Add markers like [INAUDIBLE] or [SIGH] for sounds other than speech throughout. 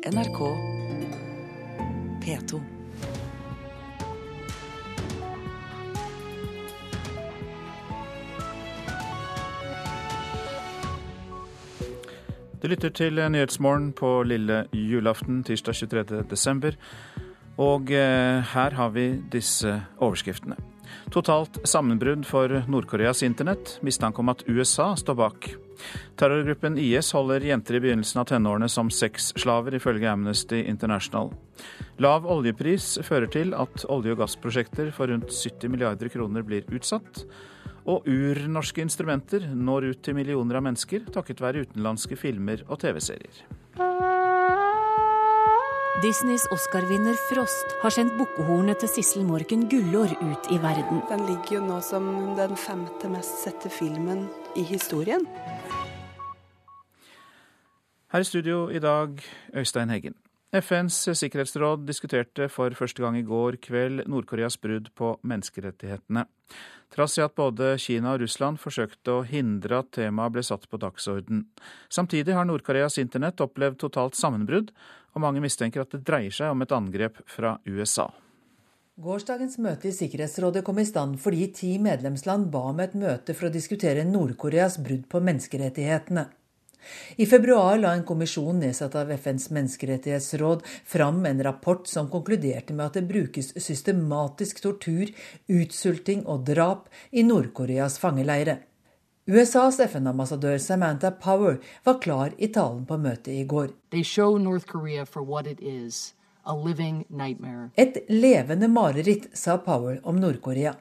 NRK P2. Du lytter til Nyhetsmorgen på lille julaften tirsdag 23. desember. Og eh, her har vi disse overskriftene. Totalt sammenbrudd for Nord-Koreas internett. Mistanke om at USA står bak. Terrorgruppen IS holder jenter i begynnelsen av tenårene som sexslaver, ifølge Amnesty International. Lav oljepris fører til at olje- og gassprosjekter for rundt 70 milliarder kroner blir utsatt. Og urnorske instrumenter når ut til millioner av mennesker takket være utenlandske filmer og TV-serier. Disneys Oscar-vinner Frost har sendt bukkehornet til Sissel Morken Gullår ut i verden. Den ligger jo nå som den femte mest sette filmen i historien. Her i studio i dag, Øystein Heggen. FNs sikkerhetsråd diskuterte for første gang i går kveld Nord-Koreas brudd på menneskerettighetene. Trass i at både Kina og Russland forsøkte å hindre at temaet ble satt på dagsorden. Samtidig har Nord-Koreas internett opplevd totalt sammenbrudd, og mange mistenker at det dreier seg om et angrep fra USA. Gårsdagens møte i Sikkerhetsrådet kom i stand fordi ti medlemsland ba om et møte for å diskutere Nord-Koreas brudd på menneskerettighetene. I februar la en kommisjon nedsatt av FNs menneskerettighetsråd fram en rapport som konkluderte med at det brukes systematisk tortur, utsulting og drap i Nord-Koreas fangeleire. USAs FN-ambassadør Samantha Power var klar i talen på møtet i går. Et levende mareritt, sa Power om Nord-Korea.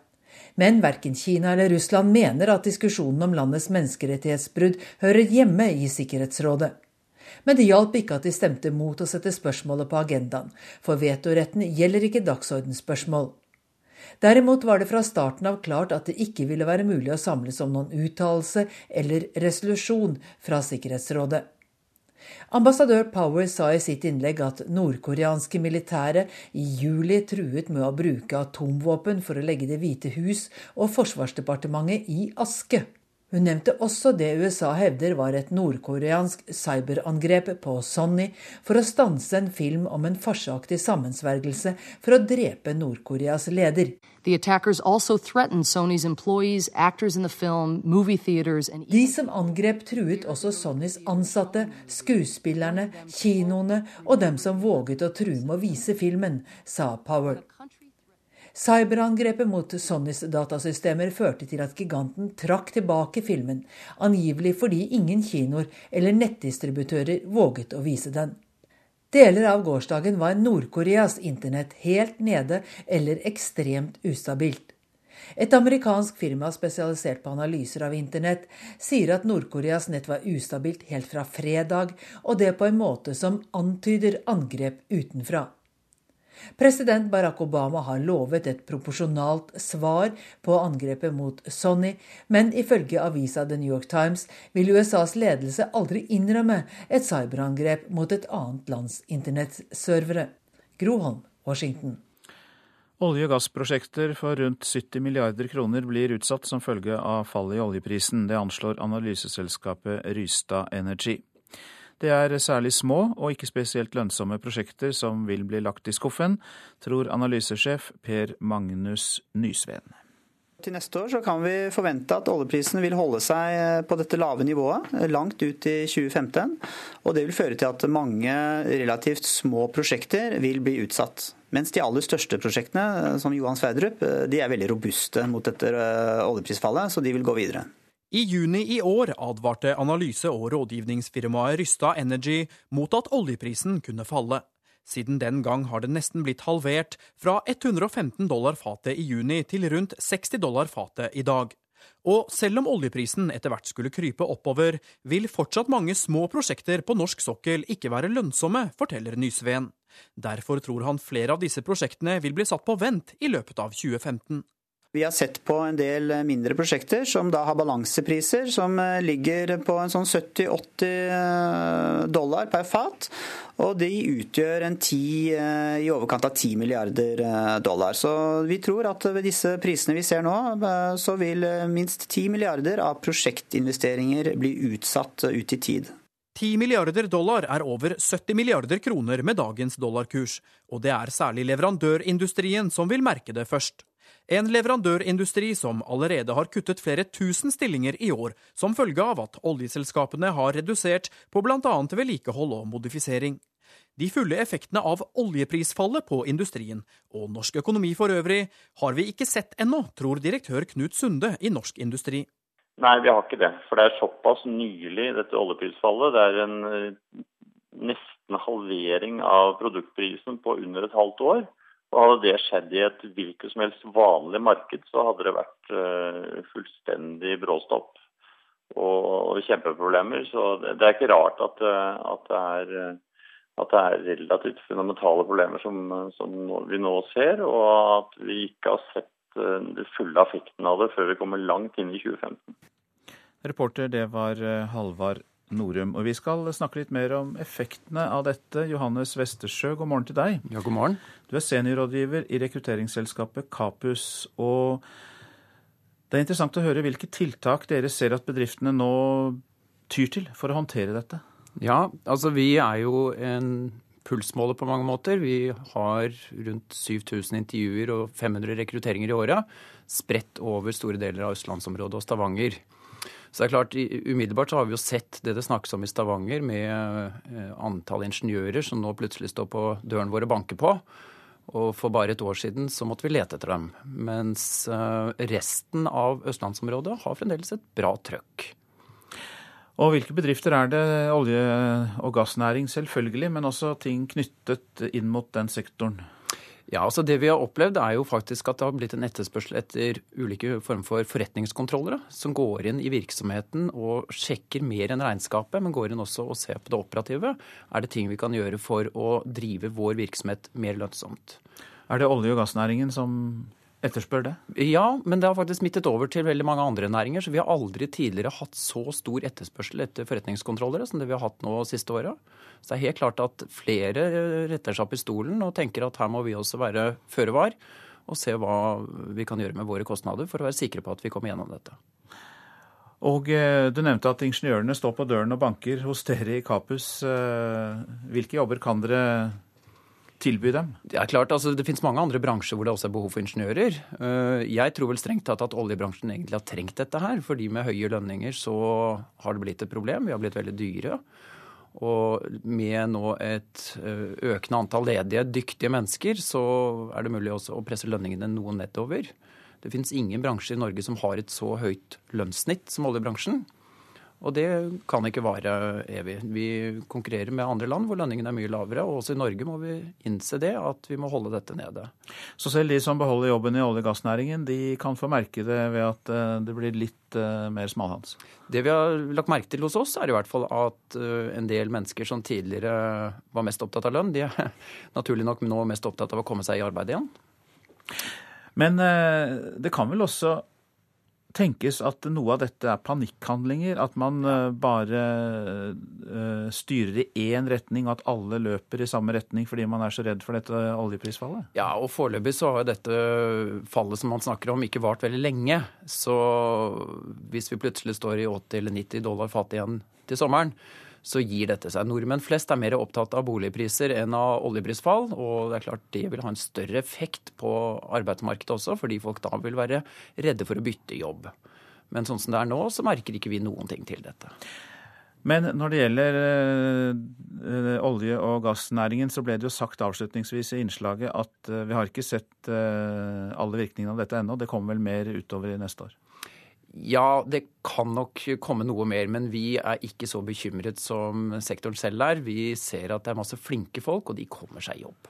Men verken Kina eller Russland mener at diskusjonen om landets menneskerettighetsbrudd hører hjemme i Sikkerhetsrådet. Men det hjalp ikke at de stemte mot å sette spørsmålet på agendaen, for vetoretten gjelder ikke dagsordensspørsmål. Derimot var det fra starten av klart at det ikke ville være mulig å samles om noen uttalelse eller resolusjon fra Sikkerhetsrådet. Ambassadør Power sa i sitt innlegg at nordkoreanske militære i juli truet med å bruke atomvåpen for å legge Det hvite hus og Forsvarsdepartementet i aske. Hun nevnte også det USA hevder var et nordkoreansk cyberangrep på Sonny for å stanse en film om en farseaktig sammensvergelse for å drepe Nord-Koreas leder. De som angrep, truet også Sonnys ansatte, skuespillerne, kinoene og dem som våget å true med å vise filmen, sa Power. Cyberangrepet mot Sonnys datasystemer førte til at giganten trakk tilbake filmen, angivelig fordi ingen kinoer eller nettdistributører våget å vise den. Deler av gårsdagen var Nord-Koreas internett helt nede eller ekstremt ustabilt. Et amerikansk firma spesialisert på analyser av internett sier at Nord-Koreas nett var ustabilt helt fra fredag, og det på en måte som antyder angrep utenfra. President Barack Obama har lovet et proporsjonalt svar på angrepet mot Sonny, men ifølge avisa The New York Times vil USAs ledelse aldri innrømme et cyberangrep mot et annet lands internettservere. Groholm, Washington. Olje- og gassprosjekter for rundt 70 milliarder kroner blir utsatt som følge av fallet i oljeprisen. Det anslår analyseselskapet Rystad Energy. Det er særlig små og ikke spesielt lønnsomme prosjekter som vil bli lagt i skuffen, tror analysesjef Per Magnus Nysveen. Til neste år kan vi forvente at oljeprisen vil holde seg på dette lave nivået langt ut i 2015. Og det vil føre til at mange relativt små prosjekter vil bli utsatt. Mens de aller største prosjektene, som Johan Sverdrup, de er veldig robuste mot dette eh, oljeprisfallet, så de vil gå videre. I juni i år advarte analyse- og rådgivningsfirmaet Rysta Energy mot at oljeprisen kunne falle. Siden den gang har det nesten blitt halvert, fra 115 dollar fatet i juni til rundt 60 dollar fatet i dag. Og selv om oljeprisen etter hvert skulle krype oppover, vil fortsatt mange små prosjekter på norsk sokkel ikke være lønnsomme, forteller Nysveen. Derfor tror han flere av disse prosjektene vil bli satt på vent i løpet av 2015. Vi har sett på en del mindre prosjekter som da har balansepriser som eh, ligger på en sånn 70-80 eh, dollar per fat. Og de utgjør en 10, eh, i overkant av 10 milliarder dollar. Så vi tror at ved disse prisene vi ser nå, så vil minst 10 milliarder av prosjektinvesteringer bli utsatt ut i tid. 10 milliarder dollar er over 70 milliarder kroner med dagens dollarkurs, og det er særlig leverandørindustrien som vil merke det først. En leverandørindustri som allerede har kuttet flere tusen stillinger i år, som følge av at oljeselskapene har redusert på bl.a. vedlikehold og modifisering. De fulle effektene av oljeprisfallet på industrien, og norsk økonomi for øvrig, har vi ikke sett ennå, tror direktør Knut Sunde i Norsk Industri. Nei, vi har ikke det. For det er såpass nylig, dette oljeprisfallet. Det er en eh, nesten halvering av produktprisen på under et halvt år. Og Hadde det skjedd i et hvilket som helst vanlig marked, så hadde det vært uh, fullstendig bråstopp og, kjempeproblemer. Så det, er ikke rart at, at, det er, at, det er, relativt fundamentale problemer som, som, vi nå ser, og at vi ikke har sett det fulle effekten av det før vi kommer langt inn i 2015. Reporter, det var Halvar Halvard Norum. Og vi skal snakke litt mer om effektene av dette. Johannes Westersjø, god morgen til deg. Ja, god morgen. Du er seniorrådgiver i rekrutteringsselskapet Kapus. og det er interessant å høre hvilke tiltak dere ser at bedriftene nå tyr til for å håndtere dette? Ja, altså vi er jo en pulsmåler på mange måter. Vi har rundt 7000 intervjuer og 500 rekrutteringer i året spredt over store deler av østlandsområdet og Stavanger. Så det er klart, Umiddelbart så har vi jo sett det det snakkes om i Stavanger, med eh, antall ingeniører som nå plutselig står på døren vår og banker på. Og for bare et år siden så måtte vi lete etter dem. Mens eh, resten av østlandsområdet har fremdeles et bra trøkk. Og hvilke bedrifter er det? Olje- og gassnæring selvfølgelig, men også ting knyttet inn mot den sektoren? Ja, altså Det vi har opplevd, er jo faktisk at det har blitt en etterspørsel etter ulike former for forretningskontrollere, som går inn i virksomheten og sjekker mer enn regnskapet, men går inn også og ser på det operative. Er det ting vi kan gjøre for å drive vår virksomhet mer lønnsomt? Er det olje- og gassnæringen som etterspør det? Ja, men det har faktisk smittet over til veldig mange andre næringer. Så vi har aldri tidligere hatt så stor etterspørsel etter forretningskontrollere som det vi har hatt nå siste året. Så det er helt klart at flere retter seg opp i stolen og tenker at her må vi også være føre var og se hva vi kan gjøre med våre kostnader for å være sikre på at vi kommer gjennom dette. Og eh, Du nevnte at ingeniørene står på døren og banker hos dere i Kapus. Eh, hvilke jobber kan dere tilby dem? Det er klart, altså det finnes mange andre bransjer hvor det også er behov for ingeniører. Eh, jeg tror vel strengt tatt at oljebransjen egentlig har trengt dette her. fordi med høye lønninger så har det blitt et problem. Vi har blitt veldig dyre. Og med nå et eh, økende antall ledige, dyktige mennesker, så er det mulig også å presse lønningene noe nedover. Det finnes ingen bransjer i Norge som har et så høyt lønnssnitt som oljebransjen. Og det kan ikke vare evig. Vi konkurrerer med andre land hvor lønningene er mye lavere. Og også i Norge må vi innse det, at vi må holde dette nede. Så selv de som beholder jobben i olje- og gassnæringen, de kan få merke det ved at eh, det blir litt uh, mer smalhans? Det vi har lagt merke til hos oss, er i hvert fall at uh, en del mennesker som tidligere var mest opptatt av lønn, de er [LAUGHS] naturlig nok nå mest opptatt av å komme seg i arbeid igjen. Men det kan vel også tenkes at noe av dette er panikkhandlinger? At man eh, bare uh, styrer i én retning, og at alle løper i samme retning fordi man er så redd for dette oljeprisfallet? Ja, og foreløpig så har jo dette fallet som man snakker om, ikke vart veldig lenge. Så hvis vi plutselig står i 80 eller 90 dollar fatet igjen til sommeren, så gir dette seg. Nordmenn flest er mer opptatt av boligpriser enn av oljeprisfall. Og det er klart det vil ha en større effekt på arbeidsmarkedet også, fordi folk da vil være redde for å bytte jobb. Men sånn som det er nå, så merker ikke vi noen ting til dette. Men når det gjelder øh, olje- og gassnæringen, så ble det jo sagt avslutningsvis i innslaget at øh, vi har ikke sett øh, alle virkningene av dette ennå. Det kommer vel mer utover i neste år? Ja, det kan nok komme noe mer, men vi er ikke så bekymret som sektoren selv er. Vi ser at det er masse flinke folk, og de kommer seg i jobb.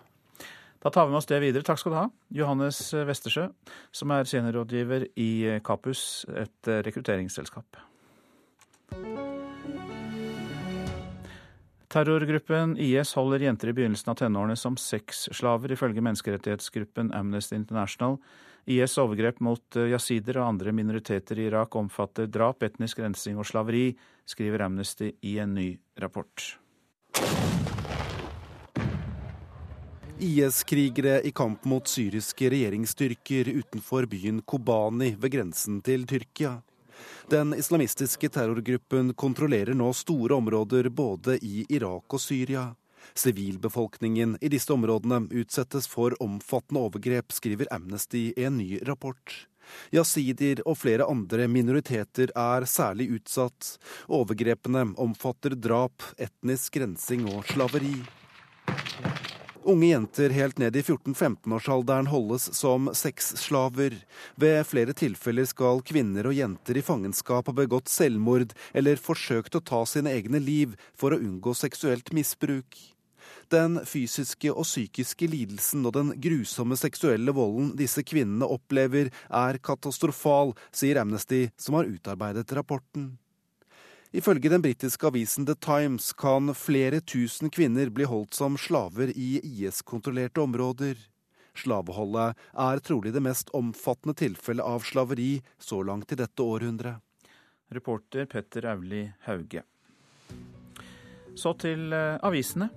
Da tar vi med oss det videre. Takk skal du ha, Johannes Westersjø, som er seniorrådgiver i Kapus, et rekrutteringsselskap. Terrorgruppen IS holder jenter i begynnelsen av tenårene som sexslaver, ifølge menneskerettighetsgruppen Amnesty International. IS' overgrep mot eh, jasider og andre minoriteter i Irak omfatter drap, etnisk rensing og slaveri, skriver Amnesty i en ny rapport. IS-krigere i kamp mot syriske regjeringsstyrker utenfor byen Kobani ved grensen til Tyrkia. Den islamistiske terrorgruppen kontrollerer nå store områder både i Irak og Syria. Sivilbefolkningen i disse områdene utsettes for omfattende overgrep, skriver Amnesty i en ny rapport. Jasidier og flere andre minoriteter er særlig utsatt. Overgrepene omfatter drap, etnisk rensing og slaveri. Unge jenter helt ned i 14-15-årsalderen holdes som sexslaver. Ved flere tilfeller skal kvinner og jenter i fangenskap ha begått selvmord eller forsøkt å ta sine egne liv for å unngå seksuelt misbruk. Den fysiske og psykiske lidelsen og den grusomme seksuelle volden disse kvinnene opplever, er katastrofal, sier Amnesty, som har utarbeidet rapporten. Ifølge den britiske avisen The Times kan flere tusen kvinner bli holdt som slaver i IS-kontrollerte områder. Slaveholdet er trolig det mest omfattende tilfellet av slaveri så langt i dette århundret. Reporter Petter Auli Hauge. Så til eh, avisene.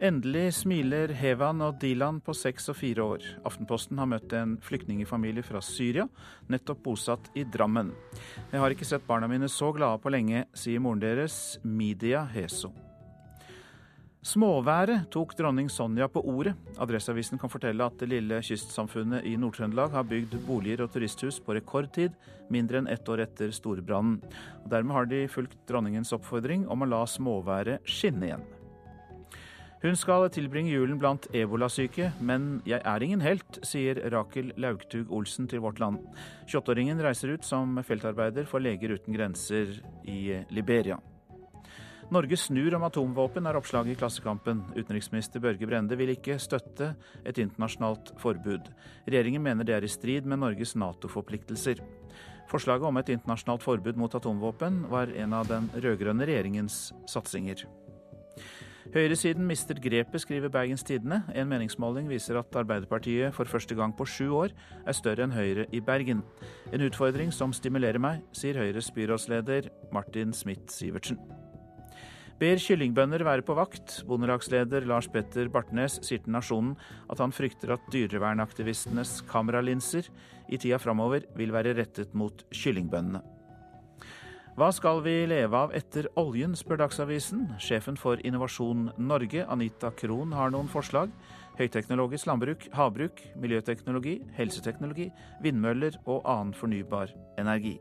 Endelig smiler Hevan og Dilan på seks og fire år. Aftenposten har møtt en flyktningfamilie fra Syria, nettopp bosatt i Drammen. Jeg har ikke sett barna mine så glade på lenge, sier moren deres, Midia Heso. Småværet tok dronning Sonja på ordet. Adresseavisen kan fortelle at det lille kystsamfunnet i Nord-Trøndelag har bygd boliger og turisthus på rekordtid, mindre enn ett år etter storbrannen. Dermed har de fulgt dronningens oppfordring om å la småværet skinne igjen. Hun skal tilbringe julen blant ebolasyke, men jeg er ingen helt, sier Rakel Laugtug Olsen til Vårt Land. 28-åringen reiser ut som feltarbeider for Leger uten grenser i Liberia. Norge snur om atomvåpen, er oppslaget i Klassekampen. Utenriksminister Børge Brende vil ikke støtte et internasjonalt forbud. Regjeringen mener det er i strid med Norges Nato-forpliktelser. Forslaget om et internasjonalt forbud mot atomvåpen var en av den rød-grønne regjeringens satsinger. Høyresiden mister grepet, skriver Bergens Tidende. En meningsmåling viser at Arbeiderpartiet for første gang på sju år er større enn Høyre i Bergen. En utfordring som stimulerer meg, sier Høyres byrådsleder Martin Smith-Sivertsen. Ber kyllingbønder være på vakt. Bondelagsleder Lars Petter Bartnes sier til Nasjonen at han frykter at dyrevernaktivistenes kameralinser i tida framover vil være rettet mot kyllingbøndene. Hva skal vi leve av etter oljen, spør Dagsavisen. Sjefen for Innovasjon Norge, Anita Krohn, har noen forslag. Høyteknologisk landbruk, havbruk, miljøteknologi, helseteknologi, vindmøller og annen fornybar energi.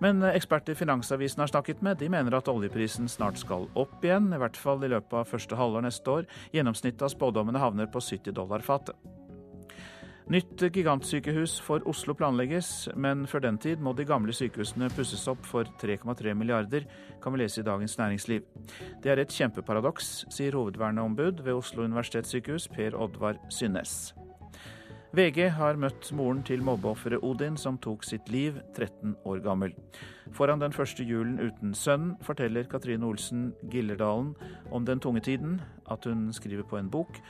Men eksperter Finansavisen har snakket med, de mener at oljeprisen snart skal opp igjen, i hvert fall i løpet av første halvår neste år. Gjennomsnittet av spådommene havner på 70 dollar fatet. Nytt gigantsykehus for Oslo planlegges, men før den tid må de gamle sykehusene pusses opp for 3,3 milliarder, kan vi lese i Dagens Næringsliv. Det er et kjempeparadoks, sier hovedverneombud ved Oslo universitetssykehus, Per Oddvar Synnes. VG har møtt moren til mobbeofferet Odin, som tok sitt liv 13 år gammel. Foran den første julen uten sønnen forteller Katrine Olsen Gillerdalen om den tunge tiden, at hun skriver på en bok,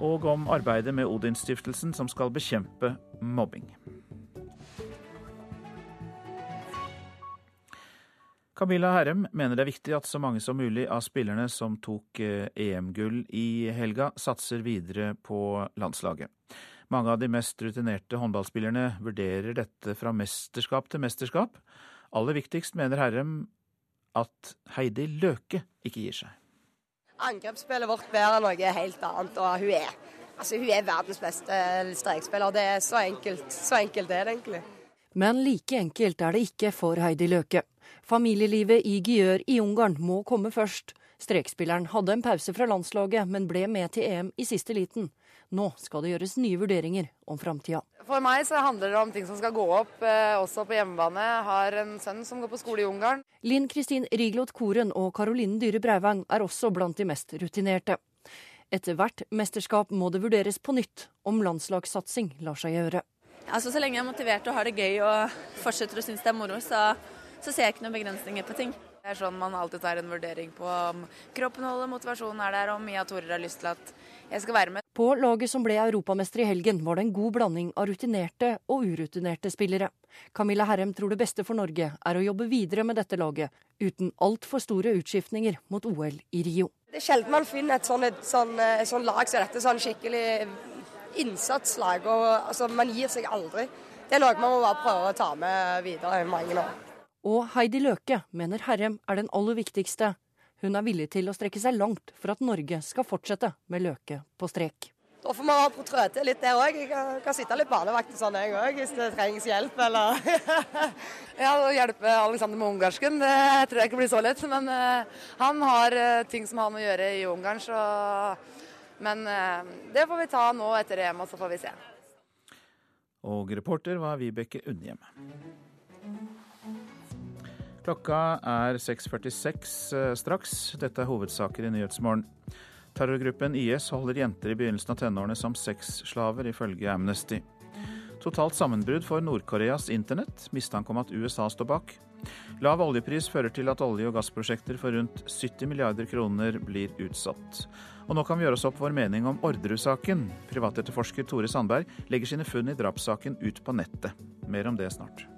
og om arbeidet med Odinstiftelsen som skal bekjempe mobbing. Camilla Herrem mener det er viktig at så mange som mulig av spillerne som tok eh, EM-gull i helga, satser videre på landslaget. Mange av de mest rutinerte håndballspillerne vurderer dette fra mesterskap til mesterskap. Aller viktigst mener Herrem at Heidi Løke ikke gir seg. Angrepsspillet vårt bærer noe helt annet, og hun er, altså, hun er verdens beste strekspiller. Det er så enkelt. Så enkelt er det egentlig. Men like enkelt er det ikke for Heidi Løke. Familielivet i Gjør i Ungarn må komme først. Strekspilleren hadde en pause fra landslaget, men ble med til EM i siste liten. Nå skal det gjøres nye vurderinger om framtida. For meg så handler det om ting som skal gå opp, eh, også på hjemmebane. Jeg har en sønn som går på skole i Ungarn. Linn Kristin Riglot Koren og Karoline Dyhre Breivang er også blant de mest rutinerte. Etter hvert mesterskap må det vurderes på nytt om landslagssatsing lar seg gjøre. Altså, så lenge jeg er motivert og har det gøy og fortsetter å synes det er moro, så, så ser jeg ikke noen begrensninger på ting. Det er sånn man alltid tar en vurdering på om kroppen holder, motivasjonen er der, og Mia Torer har lyst til at jeg skal være med. På laget som ble europamester i helgen, var det en god blanding av rutinerte og urutinerte spillere. Camilla Herrem tror det beste for Norge er å jobbe videre med dette laget, uten altfor store utskiftninger mot OL i Rio. Det er sjelden man finner et sånt, et sånt, et sånt lag som dette, sånn skikkelig innsatslag. og altså, Man gir seg aldri. det er noe man må bare prøve å ta med videre i mange år. Og Heidi Løke mener Herrem er den aller viktigste. Hun er villig til å strekke seg langt for at Norge skal fortsette med Løke på strek. Da får man ha til litt der òg. Jeg kan, kan sitte litt barnevakt sånn jeg òg, hvis det trengs hjelp, eller [LAUGHS] Ja, å hjelpe Alexander med ungarsken, det tror jeg ikke blir så lett. Men uh, han har uh, ting som han må gjøre i Ungarn, så Men uh, det får vi ta nå etter EM, og så får vi se. Og reporter var Vibeke Unnhjem. Klokka er 6.46 straks. Dette er hovedsaker i Nyhetsmorgen. Terrorgruppen IS holder jenter i begynnelsen av tenårene som sexslaver, ifølge Amnesty. Totalt sammenbrudd for Nord-Koreas internett, mistanke om at USA står bak. Lav oljepris fører til at olje- og gassprosjekter for rundt 70 milliarder kroner blir utsatt. Og nå kan vi gjøre oss opp vår mening om Orderud-saken. Privatetterforsker Tore Sandberg legger sine funn i drapssaken ut på nettet. Mer om det snart.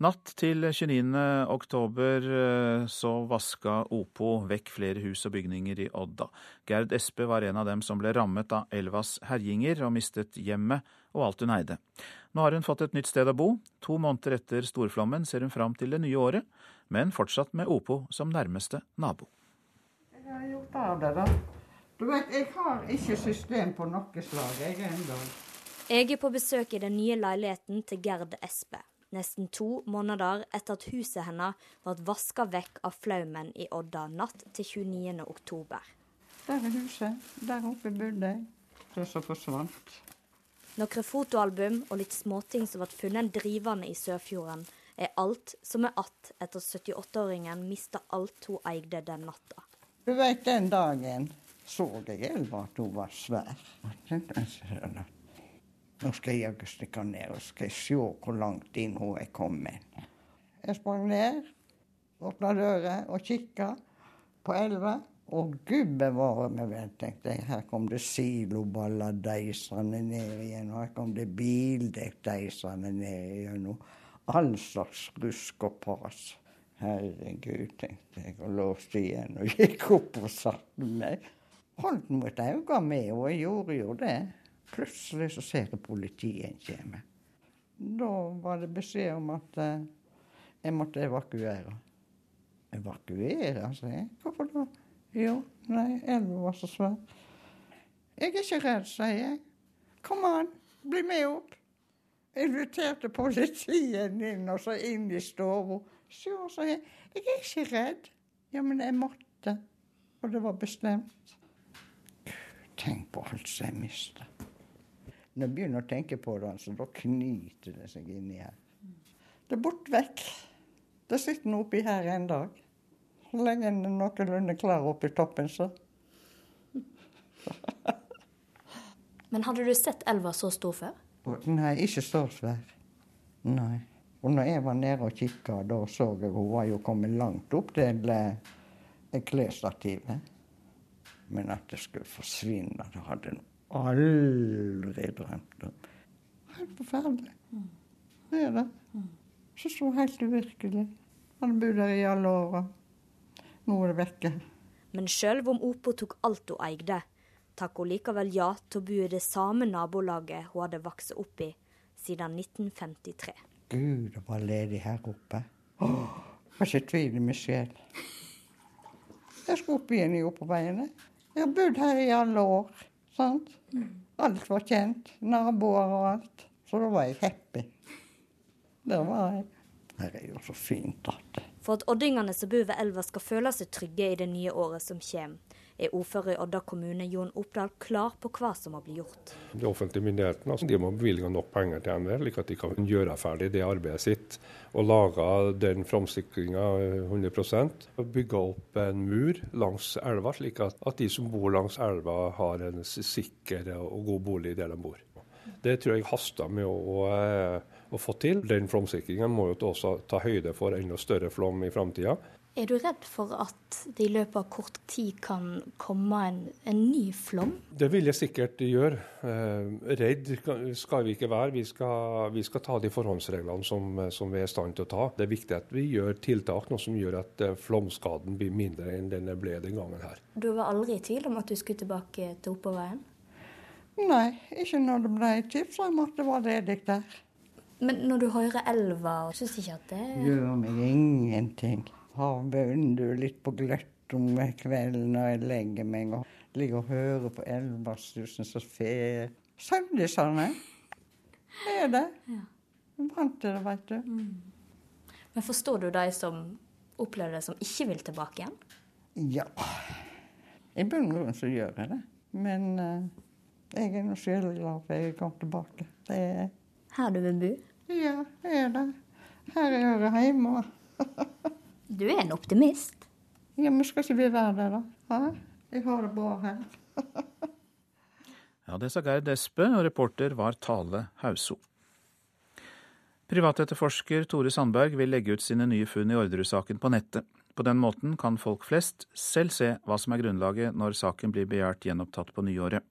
Natt til 29. oktober eh, så vaska Opo vekk flere hus og bygninger i Odda. Gerd Espe var en av dem som ble rammet av elvas herjinger og mistet hjemmet og alt hun eide. Nå har hun fått et nytt sted å bo. To måneder etter storflommen ser hun fram til det nye året, men fortsatt med Opo som nærmeste nabo. Jeg har gjort av det, da. Du vet, jeg har ikke system på noe slag, jeg ennå. Jeg er på besøk i den nye leiligheten til Gerd Espe nesten to måneder etter at huset hennes ble vaska vekk av flaumen i Odda natt til 29. oktober. Der er huset. Der oppe bodde jeg. Det som forsvant. Noen fotoalbum og litt småting som ble funnet drivende i Sørfjorden, er alt som er att etter 78-åringen mista alt hun eide den natta. Du veit, den dagen så jeg elva at hun var svær. Nå skal jeg stikke ned og skal se hvor langt inn hun er kommet. Jeg sprang ned, åpna døra og kikka på elva. Og gud bevare meg vel, tenkte jeg. Her kom det siloballer deisende ned igjen. Og her kom det bildekk deisende ned igjen. Og all slags rusk og pas. Herregud, tenkte jeg, og låste igjen og gikk opp og satte meg. Holdt mot øynene med, og jeg gjorde jo det. Plutselig så ser jeg politiet komme. Da var det beskjed om at uh, jeg måtte evakuere. Evakuere, sier jeg. Hvorfor da? Jo, nei, elva var så svær. Jeg er ikke redd, sier jeg. Kom an, bli med opp. Jeg inviterte politiet inn, og så inn i stua. Se, sier jeg, jeg er ikke redd. Ja, men jeg måtte. Og det var bestemt. Tenk på alt som jeg mista. Når jeg begynner å tenke på det, så da knyter det seg inni her. Det er borte vekk. Det sitter noe oppi her en dag. Så lenge en er noenlunde klar oppi toppen, så. [LAUGHS] Men hadde du sett elva så stor før? Nei, ikke så svær. Nei. Og når jeg var nede og kikka, da så jeg hun var jo kommet langt opp til klesstativet. Men at det skulle forsvinne, det hadde hun aldri drømt om. Helt forferdelig. Det er det. Så så helt uvirkelig. Han har bodd der i alle åra. Nå er det vekke. Men sjøl om Opo tok alt hun eide, takk hun likevel ja til å bo i det samme nabolaget hun hadde vokst opp i siden 1953. Gud, det var ledig her oppe. Åh, jeg har ikke tvil i min sjel. Jeg skal opp igjen i Opoveien. Jeg har bodd her i alle år. Sant? Alt var kjent. Naboer og alt. Så da var jeg happy. Der var jeg. Her er jo så fint at For at oddingene som bor ved elva skal føle seg trygge i det nye året som kommer, er ordfører i Odda kommune Jon Oppdal klar på hva som må bli gjort. De offentlige myndighetene altså, de må bevilge nok penger til NVE, slik at de kan gjøre ferdig det arbeidet sitt. Og lage den framsikringa 100 og Bygge opp en mur langs elva, slik at, at de som bor langs elva har en sikker og god bolig der de bor. Det tror jeg haster med å, å, å få til. Den flomsikringen må jo også ta høyde for enda større flom i framtida. Er du redd for at det i løpet av kort tid kan komme en, en ny flom? Det vil jeg sikkert gjøre. Eh, redd skal vi ikke være. Vi skal, vi skal ta de forhåndsreglene som, som, vi er i stand til å ta. Det er viktig at vi gjør tiltak noe som gjør at eh, flomskaden blir mindre enn den ble den gangen her. Du var aldri i tvil om at du skulle tilbake til Oppoverveien? Nei, ikke når det ble tips om at det var ledig der. Men når du hører elva, syns du ikke at det Gjør meg ingenting. Har vinduet litt på gløtt om kvelden når jeg legger meg og ligger og hører på elvasusen som fer. Saudisene. Det er det. Ja. Er vant til det, veit du. Mm. Men forstår du de som opplever det, som ikke vil tilbake igjen? Ja. I bunn og grunn så gjør jeg det. Men uh, jeg er nå glad for jeg kom tilbake. Det er Her du vil bo? Ja, det er det. Her jeg hører hjemme. [LAUGHS] du er en optimist? Ja, men skal ikke vi være det, da? Hæ? Jeg har det bra her. [LAUGHS] ja, det sa Geir Despe, og reporter var Tale Hauso. Privatetterforsker Tore Sandberg vil legge ut sine nye funn i Orderud-saken på nettet. På den måten kan folk flest selv se hva som er grunnlaget når saken blir begjært gjenopptatt på nyåret.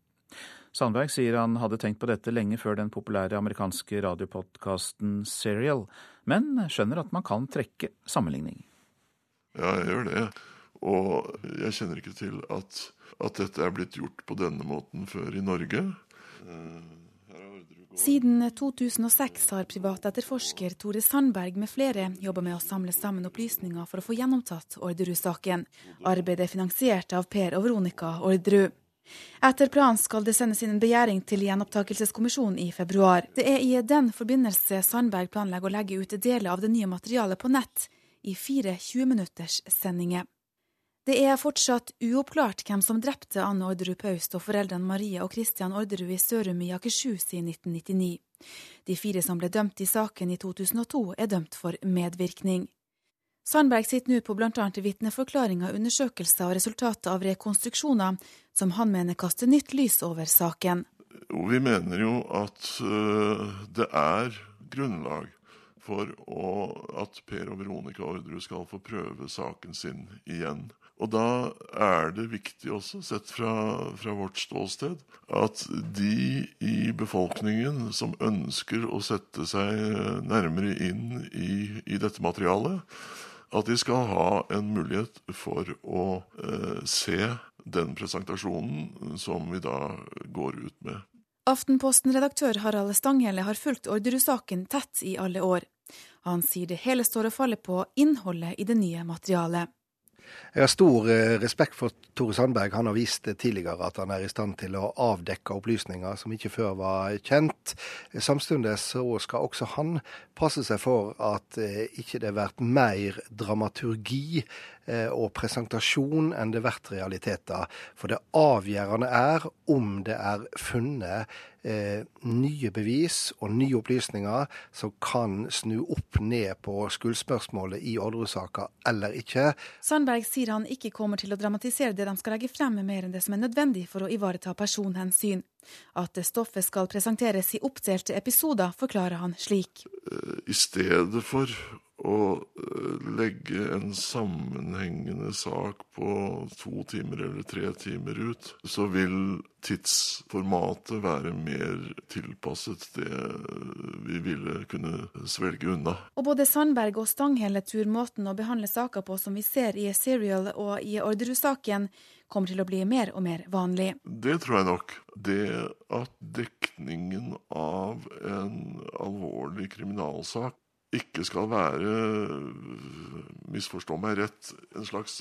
Sandberg sier han hadde tenkt på dette lenge før den populære amerikanske radiopodkasten Serial, men skjønner at man kan trekke sammenligning. Ja, jeg gjør det. Og jeg kjenner ikke til at, at dette er blitt gjort på denne måten før i Norge. Siden 2006 har privatetterforsker Tore Sandberg med flere jobba med å samle sammen opplysninger for å få gjennomtatt Orderud-saken. Arbeidet er finansiert av Per og Veronica Orderud. Etter planen skal det sendes inn en begjæring til gjenopptakelseskommisjonen i februar. Det er i den forbindelse Sandberg planlegger å legge ut deler av det nye materialet på nett i fire 20-minutters sendinger. Det er fortsatt uoppklart hvem som drepte Anne Orderud Paust og foreldrene Marie og Christian Orderud i Sørum i Akershus i 1999. De fire som ble dømt i saken i 2002, er dømt for medvirkning. Sandberg sitter nå på bl.a. vitneforklaringer, undersøkelser og resultatet av rekonstruksjoner, som han mener kaster nytt lys over saken. Vi mener jo at det er grunnlag for at Per og Veronica Orderud skal få prøve saken sin igjen. Og da er det viktig også, sett fra, fra, vårt ståsted, at de i befolkningen som ønsker å sette seg nærmere inn i, i dette materialet, at de skal ha en mulighet for å eh, se den presentasjonen som vi da går ut med. Aftenposten-redaktør Harald Stanghelle har fulgt Orderud-saken tett i alle år. Han sier det hele står og faller på innholdet i det nye materialet. Jeg har stor respekt for Tore Sandberg. Han har vist tidligere at han er i stand til å avdekke opplysninger som ikke før var kjent. Samtidig skal også han passe seg for at ikke det blir mer dramaturgi og presentasjon enn det blir realiteter. For det avgjørende er om det er funnet eh, nye bevis og nye opplysninger som kan snu opp ned på skuldspørsmålet i Orderud-saka eller ikke. Sandberg sier han ikke kommer til å dramatisere det de skal legge frem, mer enn det som er nødvendig for å ivareta personhensyn. At stoffet skal presenteres i oppdelte episoder, forklarer han slik. I stedet for å legge en sammenhengende sak på to timer eller tre timer ut, så vil tidsformatet være mer tilpasset det vi ville kunne svelge unna. Og både Sandberg og Stanghelle tror måten å behandle saker på som vi ser i Serial og i Orderud-saken, kommer til å bli mer og mer vanlig. Det tror jeg nok. Det at dekningen av en alvorlig kriminalsak ikke skal være, misforstå meg rett, en slags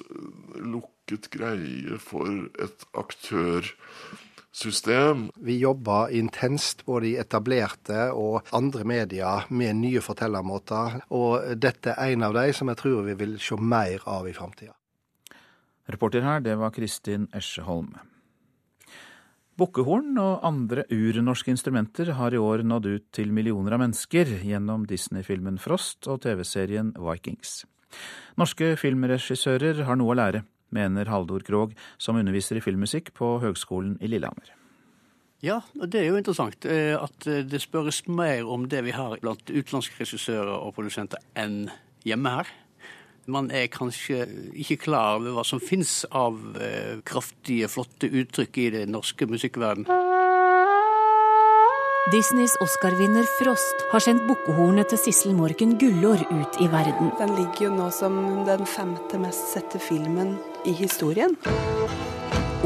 lukket greie for et aktørsystem. Vi jobber intenst både i etablerte og andre medier med nye fortellermåter. Og dette er en av de som jeg tror vi vil se mer av i framtida. Reporter her, det var Kristin Esjeholm. Bukkehorn og andre urnorske instrumenter har i år nådd ut til millioner av mennesker gjennom Disney-filmen Frost og TV-serien Vikings. Norske filmregissører har noe å lære, mener Haldor Krogh, som underviser i filmmusikk på Høgskolen i Lillehammer. Ja, og det er jo interessant at det spørres mer om det vi har blant utenlandske regissører og produsenter enn hjemme her. Man er kanskje ikke klar over hva som fins av kraftige, flotte uttrykk i det norske musikkverden. Disneys Oscar-vinner Frost har sendt bukkehornet til Sissel Morken Gullår ut i verden. Den ligger jo nå som den femte mest sette filmen i historien.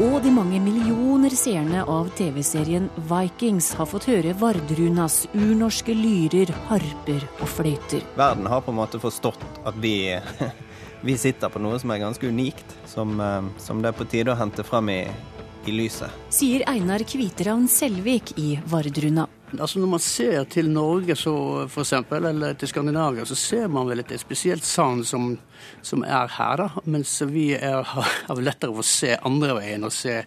Og de mange millioner seerne av TV-serien Vikings har fått høre Vardrunas urnorske lyrer, harper og fløyter. Verden har på en måte forstått at vi, [LAUGHS] vi sitter på noe som er ganske unikt, som, eh, som det er på tide å hente fram i, i lyset. Sier Einar Kviteravn Selvik i Vardruna. Altså Når man ser til Norge så for eksempel, eller til Skandinavia, så ser man vel et spesielt savn som, som, er her. da, Mens vi er, [LAUGHS] har lettere for å se andre veien og se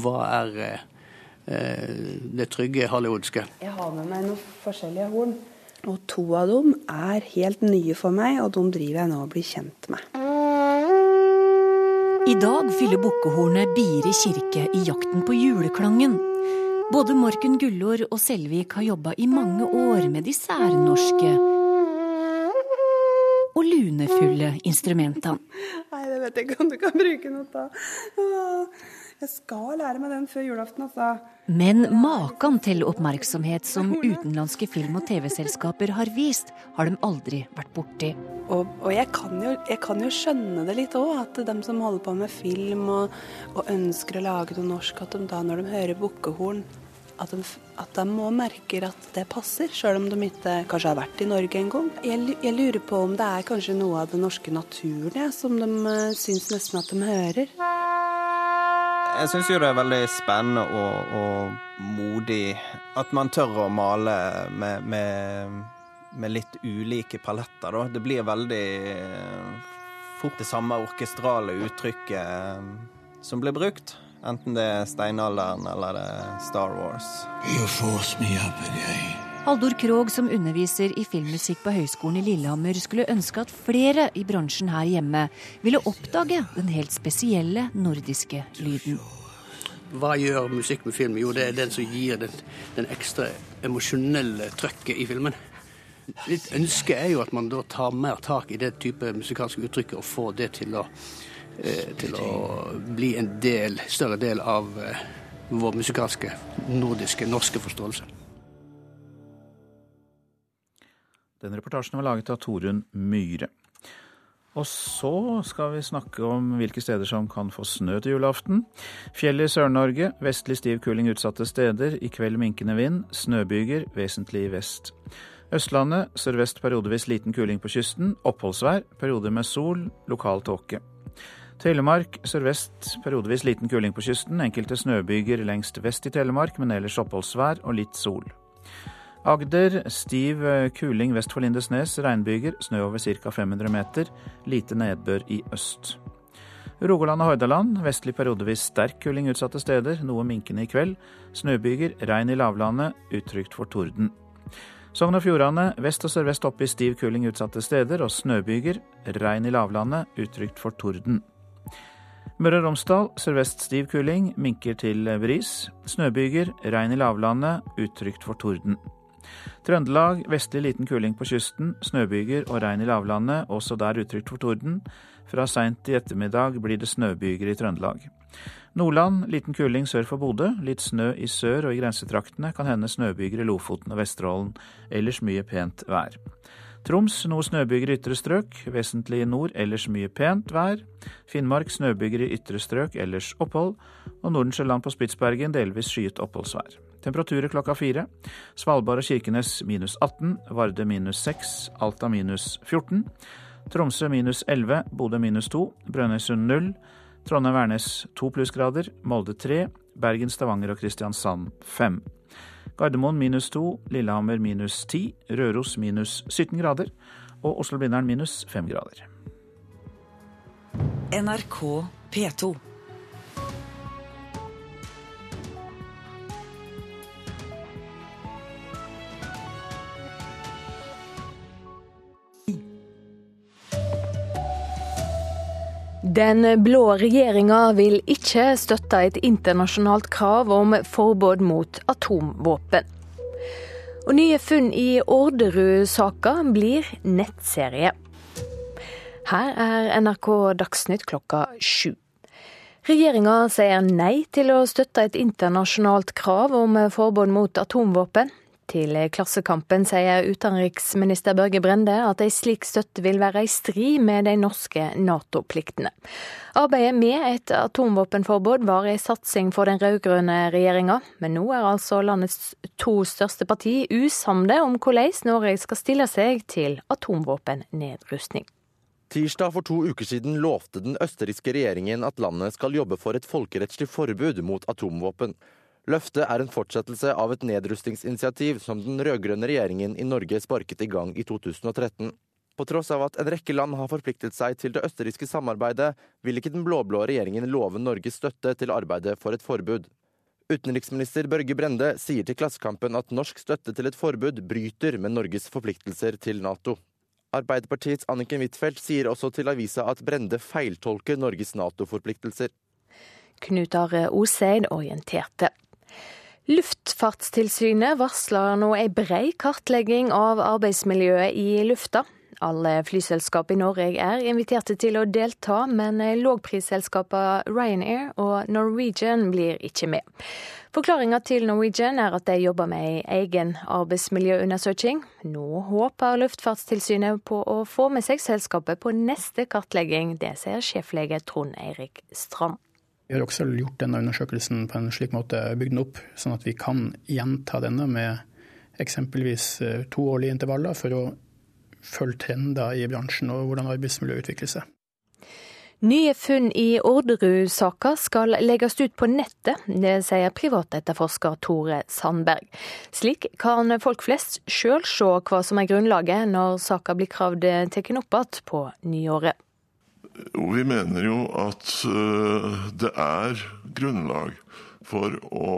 hva er eh, det trygge hollywoodske. Jeg har med meg noen forskjellige horn. Og to av dem er helt nye for meg, og de driver jeg nå og blir kjent med. I dag fyller bukkehornet Biri kirke i jakten på juleklangen. Både Morken Gullor og Selvik har jobba i mange år med de særnorske og lunefulle instrumentene. Nei, det vet jeg ikke om du kan bruke noe av. Jeg skal lære meg den før julaften, altså. Men maken til oppmerksomhet som utenlandske film- og TV-selskaper har vist, har de aldri vært borti. Og, og jeg, kan jo, jeg, kan jo, skjønne det litt òg, at de som holder på med film og, og, ønsker å lage noe norsk, at de da når de hører bukkehorn, at de, at de må merke at det passer, sjøl om de ikke kanskje har vært i Norge en gang. Jeg, jeg, lurer på om det er kanskje noe av den norske naturen ja, som de uh, syns nesten at de hører. Jeg syns jo det er veldig spennende og, og, modig at man tør å male med, med, med litt ulike paletter, da. Det blir veldig fort det samme orkestrale uttrykket eh, som blir brukt. Enten det er steinalderen eller det er Star Wars. Haldor Krogh, som underviser i filmmusikk på Høgskolen i Lillehammer, skulle ønske at flere i bransjen her hjemme ville oppdage den helt spesielle nordiske lyden. Hva gjør musikk med film? Jo, det er den som gir den, den ekstra emosjonelle trøkket i filmen. Litt ønske er jo at man da tar mer tak i det type musikalske uttrykket og får det til å til å bli en del, større del av eh, vår musikalske, nordiske, norske forståelse. Den reportasjen var laget av Torunn Myhre. Og så skal vi snakke om hvilke steder som kan få snø til julaften. Fjellet i Sør-Norge, vestlig stiv kuling utsatte steder. I kveld minkende vind. Snøbyger, vesentlig i vest. Østlandet sørvest periodevis liten kuling på kysten. Oppholdsvær, perioder med sol, lokal tåke. Telemark sørvest periodevis liten kuling på kysten. Enkelte snøbyger lengst vest i Telemark, men ellers oppholdsvær og litt sol. Agder stiv eh, kuling vest for Lindesnes. Regnbyger. Snø over ca. 500 meter. Lite nedbør i øst. Rogaland og Hordaland vestlig periodevis sterk kuling utsatte steder. Noe minkende i kveld. Snøbyger. Regn i lavlandet. Utrygt for torden. Sogn og Fjordane vest og sørvest oppe i stiv kuling utsatte steder og snøbyger. Regn i lavlandet. Utrygt for torden. Møre og Romsdal sørvest stiv kuling, minker til bris. Snøbyger, regn i lavlandet, utrygt for torden. Trøndelag vestlig liten kuling på kysten, snøbyger og regn i lavlandet, også der utrygt for torden. Fra seint i ettermiddag blir det snøbyger i Trøndelag. Nordland liten kuling sør for Bodø, litt snø i sør og i grensetraktene, kan hende snøbyger i Lofoten og Vesterålen. Ellers mye pent vær. Troms noe snøbyger i ytre strøk, vesentlig i nord ellers mye pent vær. Finnmark snøbyger i ytre strøk, ellers opphold. Og Nordensjøland på Spitsbergen delvis skyet oppholdsvær. Temperaturer klokka fire. Svalbard og Kirkenes minus 18, Varde minus 6, Alta minus 14. Tromsø minus 11, Bodø minus 2, Brønnøysund 0. Trondheim-Værnes 2 plussgrader, Molde 3, Bergen, Stavanger og Kristiansand 5. Gardermoen minus 2, Lillehammer minus 10, Røros minus 17 grader og Oslo-Blindern minus 5 grader. NRK P2. Den blå regjeringa vil ikke støtte et internasjonalt krav om forbud mot atomvåpen. Og nye funn i Orderud-saka blir nettserie. Her er NRK Dagsnytt klokka sju. Regjeringa sier nei til å støtte et internasjonalt krav om forbud mot atomvåpen. Til Klassekampen sier utenriksminister Børge Brende at ei slik støtte vil være i strid med de norske Nato-pliktene. Arbeidet med et atomvåpenforbud var ei satsing for den rød-grønne regjeringa, men nå er altså landets to største parti usamde om hvordan Norge skal stille seg til atomvåpennedrustning. Tirsdag for to uker siden lovte den østerrikske regjeringen at landet skal jobbe for et folkerettslig forbud mot atomvåpen. Løftet er en fortsettelse av et nedrustningsinitiativ som den rød-grønne regjeringen i Norge sparket i gang i 2013. På tross av at en rekke land har forpliktet seg til det østerrikske samarbeidet, vil ikke den blå-blå regjeringen love Norges støtte til arbeidet for et forbud. Utenriksminister Børge Brende sier til Klassekampen at norsk støtte til et forbud bryter med Norges forpliktelser til Nato. Arbeiderpartiets Anniken Huitfeldt sier også til avisa at Brende feiltolker Norges Nato-forpliktelser. Knut Are Oseid orienterte. Luftfartstilsynet varsler nå ei brei kartlegging av arbeidsmiljøet i lufta. Alle flyselskap i Norge er inviterte til å delta, men lågprisselskapene Ryanair og Norwegian blir ikke med. Forklaringa til Norwegian er at de jobber med ei egen arbeidsmiljøundersøking. Nå håper Luftfartstilsynet på å få med seg selskapet på neste kartlegging. Det sier sjeflege Trond Eirik Strand. Vi har også gjort denne undersøkelsen på en slik måte, bygd den opp, sånn at vi kan gjenta denne med eksempelvis to årlige intervaller for å følge trender i bransjen og hvordan arbeidsmiljøet utvikler seg. Nye funn i Orderud-saka skal legges ut på nettet, det sier privatetterforsker Tore Sandberg. Slik kan folk flest sjøl se hva som er grunnlaget når saka blir kravd tatt opp igjen på nyåret. Vi mener jo at uh, det er grunnlag for å,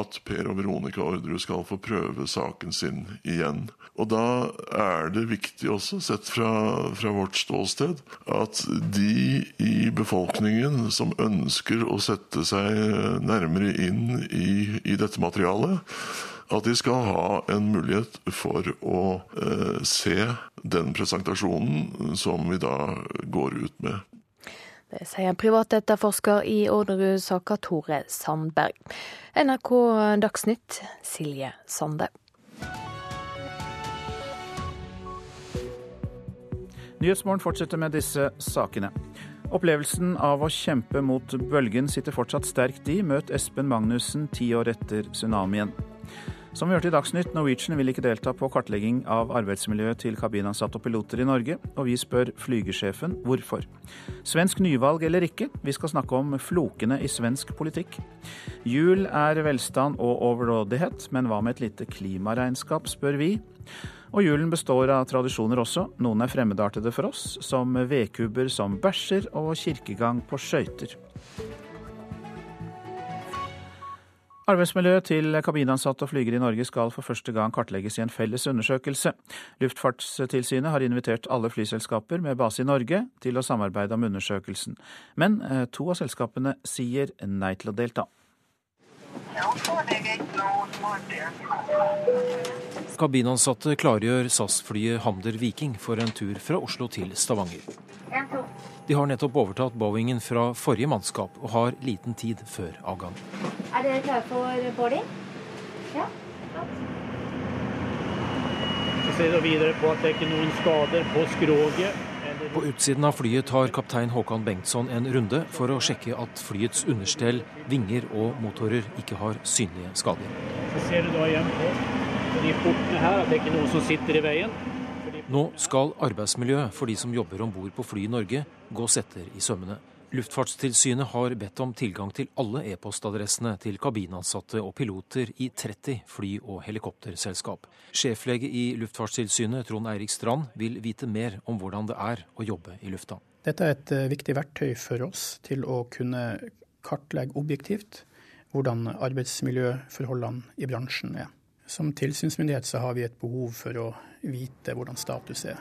at Per og Veronica Orderud skal få prøve saken sin igjen. Og da er det viktig også, sett fra, fra, vårt ståsted, at de i befolkningen som ønsker å sette seg nærmere inn i, i dette materialet, at de skal ha en mulighet for å eh, se den presentasjonen som vi da går ut med. Det sier privatetterforsker i Orderud-saka Tore Sandberg. NRK Dagsnytt, Silje Sande. Nyhetsmorgen fortsetter med disse sakene. Opplevelsen av å kjempe mot bølgen sitter fortsatt sterkt i. Møt Espen Magnussen ti år etter tsunamien. Som vi hørte i Dagsnytt, Norwegian vil ikke delta på kartlegging av arbeidsmiljøet til kabinansatte og piloter i Norge, og vi spør flygersjefen hvorfor. Svensk nyvalg eller ikke, vi skal snakke om flokene i svensk politikk. Jul er velstand og overrådighet, men hva med et lite klimaregnskap, spør vi. Og julen består av tradisjoner også. Noen er fremmedartede for oss, som vedkubber som bæsjer og kirkegang på skøyter. Arbeidsmiljøet til kabinansatte og flygere i Norge skal for første gang kartlegges i en felles undersøkelse. Luftfartstilsynet har invitert alle flyselskaper med base i Norge til å samarbeide om undersøkelsen. Men eh, to av selskapene sier nei til å delta. Kabinansatte klargjør SAS-flyet Hamder Viking for en tur fra Oslo til Stavanger. De har nettopp overtatt Boeingen fra forrige mannskap og har liten tid før avgang. Er dere klare for boarding? Ja. Så ser vi videre på at det ikke er noen skader på skroget. På utsiden av flyet tar kaptein Håkan Bengtsson en runde for å sjekke at flyets understell, vinger og motorer ikke har synlige skader. Så ser du da igjen på de portene her at det ikke er noen som sitter i veien. Nå skal arbeidsmiljøet for de som jobber om bord på fly i Norge, gås etter i sømmene. Luftfartstilsynet har bedt om tilgang til alle e-postadressene til kabinansatte og piloter i 30 fly- og helikopterselskap. Sjeflege i Luftfartstilsynet, Trond Eirik Strand, vil vite mer om hvordan det er å jobbe i lufta. Dette er et eh, viktig verktøy for oss til å kunne kartlegge objektivt hvordan arbeidsmiljøforholdene i bransjen er. Som tilsynsmyndighet så har vi et behov for å vite hvordan status er.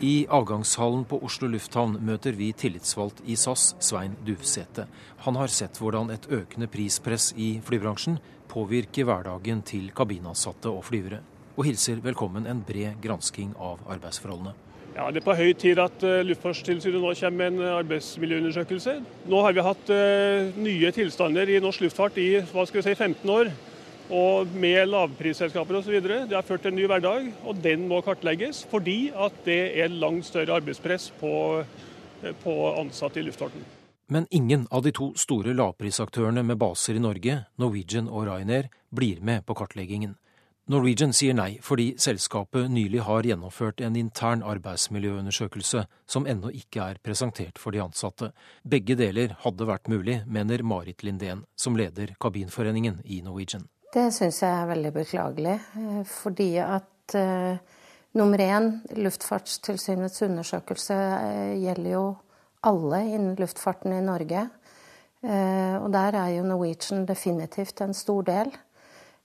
I avgangshallen på Oslo lufthavn møter vi tillitsvalgt i SAS, Svein Duvsete. Han har sett hvordan et økende prispress i flybransjen påvirker hverdagen til kabinansatte og flyvere, og hilser velkommen en bred gransking av arbeidsforholdene. Ja, Det er på høy tid at uh, Luftfartstilsynet nå kommer med en arbeidsmiljøundersøkelse. Nå har vi hatt uh, nye tilstander i norsk luftfart i hva skal vi si, 15 år. Og med lavprisselskaper osv. Det har ført til en ny hverdag, og den må kartlegges. Fordi at det er langt større arbeidspress på, på ansatte i luftfarten. Men ingen av de to store lavprisaktørene med baser i Norge, Norwegian og Ryanair, blir med på kartleggingen. Norwegian sier nei fordi selskapet nylig har gjennomført en intern arbeidsmiljøundersøkelse som ennå ikke er presentert for de ansatte. Begge deler hadde vært mulig, mener Marit Lindén, som leder kabinforeningen i Norwegian. Det syns jeg er veldig beklagelig, eh, fordi at uh, nummer én, Luftfartstilsynets undersøkelse uh, gjelder jo alle innen luftfarten i Norge. Uh, og der er jo Norwegian definitivt en stor del.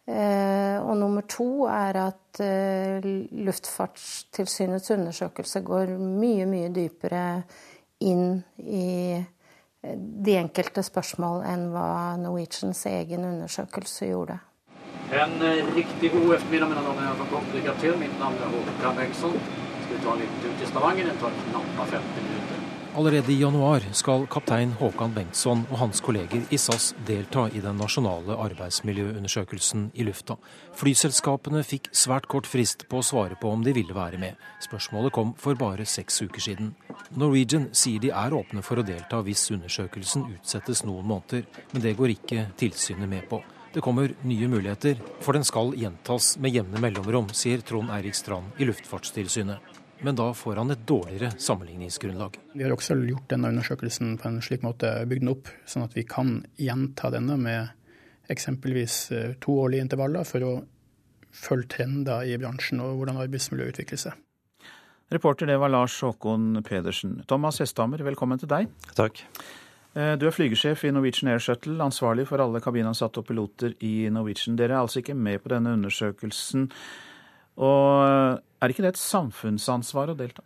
Eh, og nummer to er at eh, Luftfartstilsynets undersøkelse går mye, mye dypere inn i eh, de enkelte spørsmål enn hva Norwegians egen undersøkelse gjorde. En riktig god ettermiddag, mine damer og herrer. Lykke til. Mitt navn er Håkan Bengtsson. Skal vi ta litt ut i Stavanger? Det tar knappe 50 minutter. Allerede i januar skal kaptein Håkan Bengtsson og hans kolleger i SAS delta i den nasjonale arbeidsmiljøundersøkelsen i lufta. Flyselskapene fikk svært kort frist på å svare på om de ville være med. Spørsmålet kom for bare seks uker siden. Norwegian sier de er åpne for å delta hvis undersøkelsen utsettes noen måneder, men det går ikke tilsynet med på. Det kommer nye muligheter, for den skal gjentas med jevne mellomrom, sier Trond Eirik Strand i Luftfartstilsynet men da får han et dårligere sammenligningsgrunnlag. Vi har også gjort denne undersøkelsen på en slik måte, bygd den opp sånn at vi kan gjenta denne med eksempelvis to toårlige intervaller for å følge trender i bransjen og hvordan arbeidsmiljøet utvikler seg. Reporter det var Lars Håkon Pedersen. Thomas Hesthammer, velkommen til deg. Takk. Eh, du er flygesjef i Norwegian Air Shuttle, ansvarlig for alle kabinansatte og piloter i Norwegian. Dere er altså ikke med på denne undersøkelsen. Og er ikke det et samfunnsansvar å delta?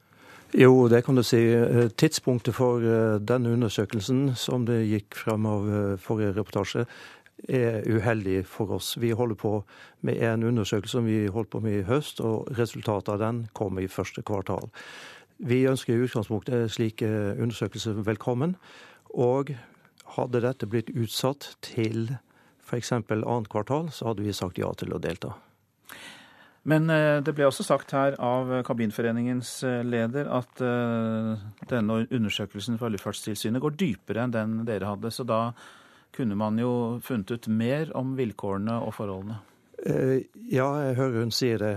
Jo, det kan du si. Eh, tidspunktet for den undersøkelsen, som det gikk frem av eh, forrige reportasje, er uheldig for oss. Vi holder på med en undersøkelse som vi holdt på med i høst, og resultatet av den kommer i første kvartal. Vi ønsker i utgangspunktet slike undersøkelser velkommen. Og hadde dette blitt utsatt til f.eks. annet kvartal, så hadde vi sagt ja til å delta. Men eh, det ble også sagt her av Kabinforeningens eh, leder at eh, denne undersøkelsen fra Luftfartstilsynet går dypere enn den dere hadde. Så da kunne man jo funnet ut mer om vilkårene og forholdene. Ja, jeg hører hun sier det.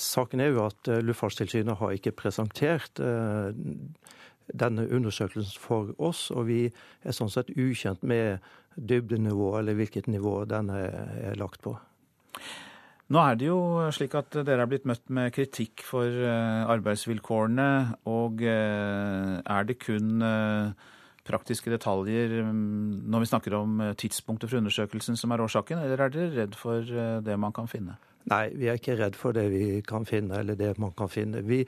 Saken er jo at Luftfartstilsynet har ikke presentert denne undersøkelsen for oss, og vi er sånn sett ukjent med dybdenivå, eller hvilket nivå denne er lagt på. Nå er det jo slik at dere er blitt møtt med kritikk for eh, arbeidsvilkårene. Og eh, er det kun eh, praktiske detaljer mm, når vi snakker om tidspunktet for undersøkelsen som er årsaken, eller er dere redd for det man kan finne? Nei, vi er ikke redd for det vi kan finne, eller det man kan finne. Vi,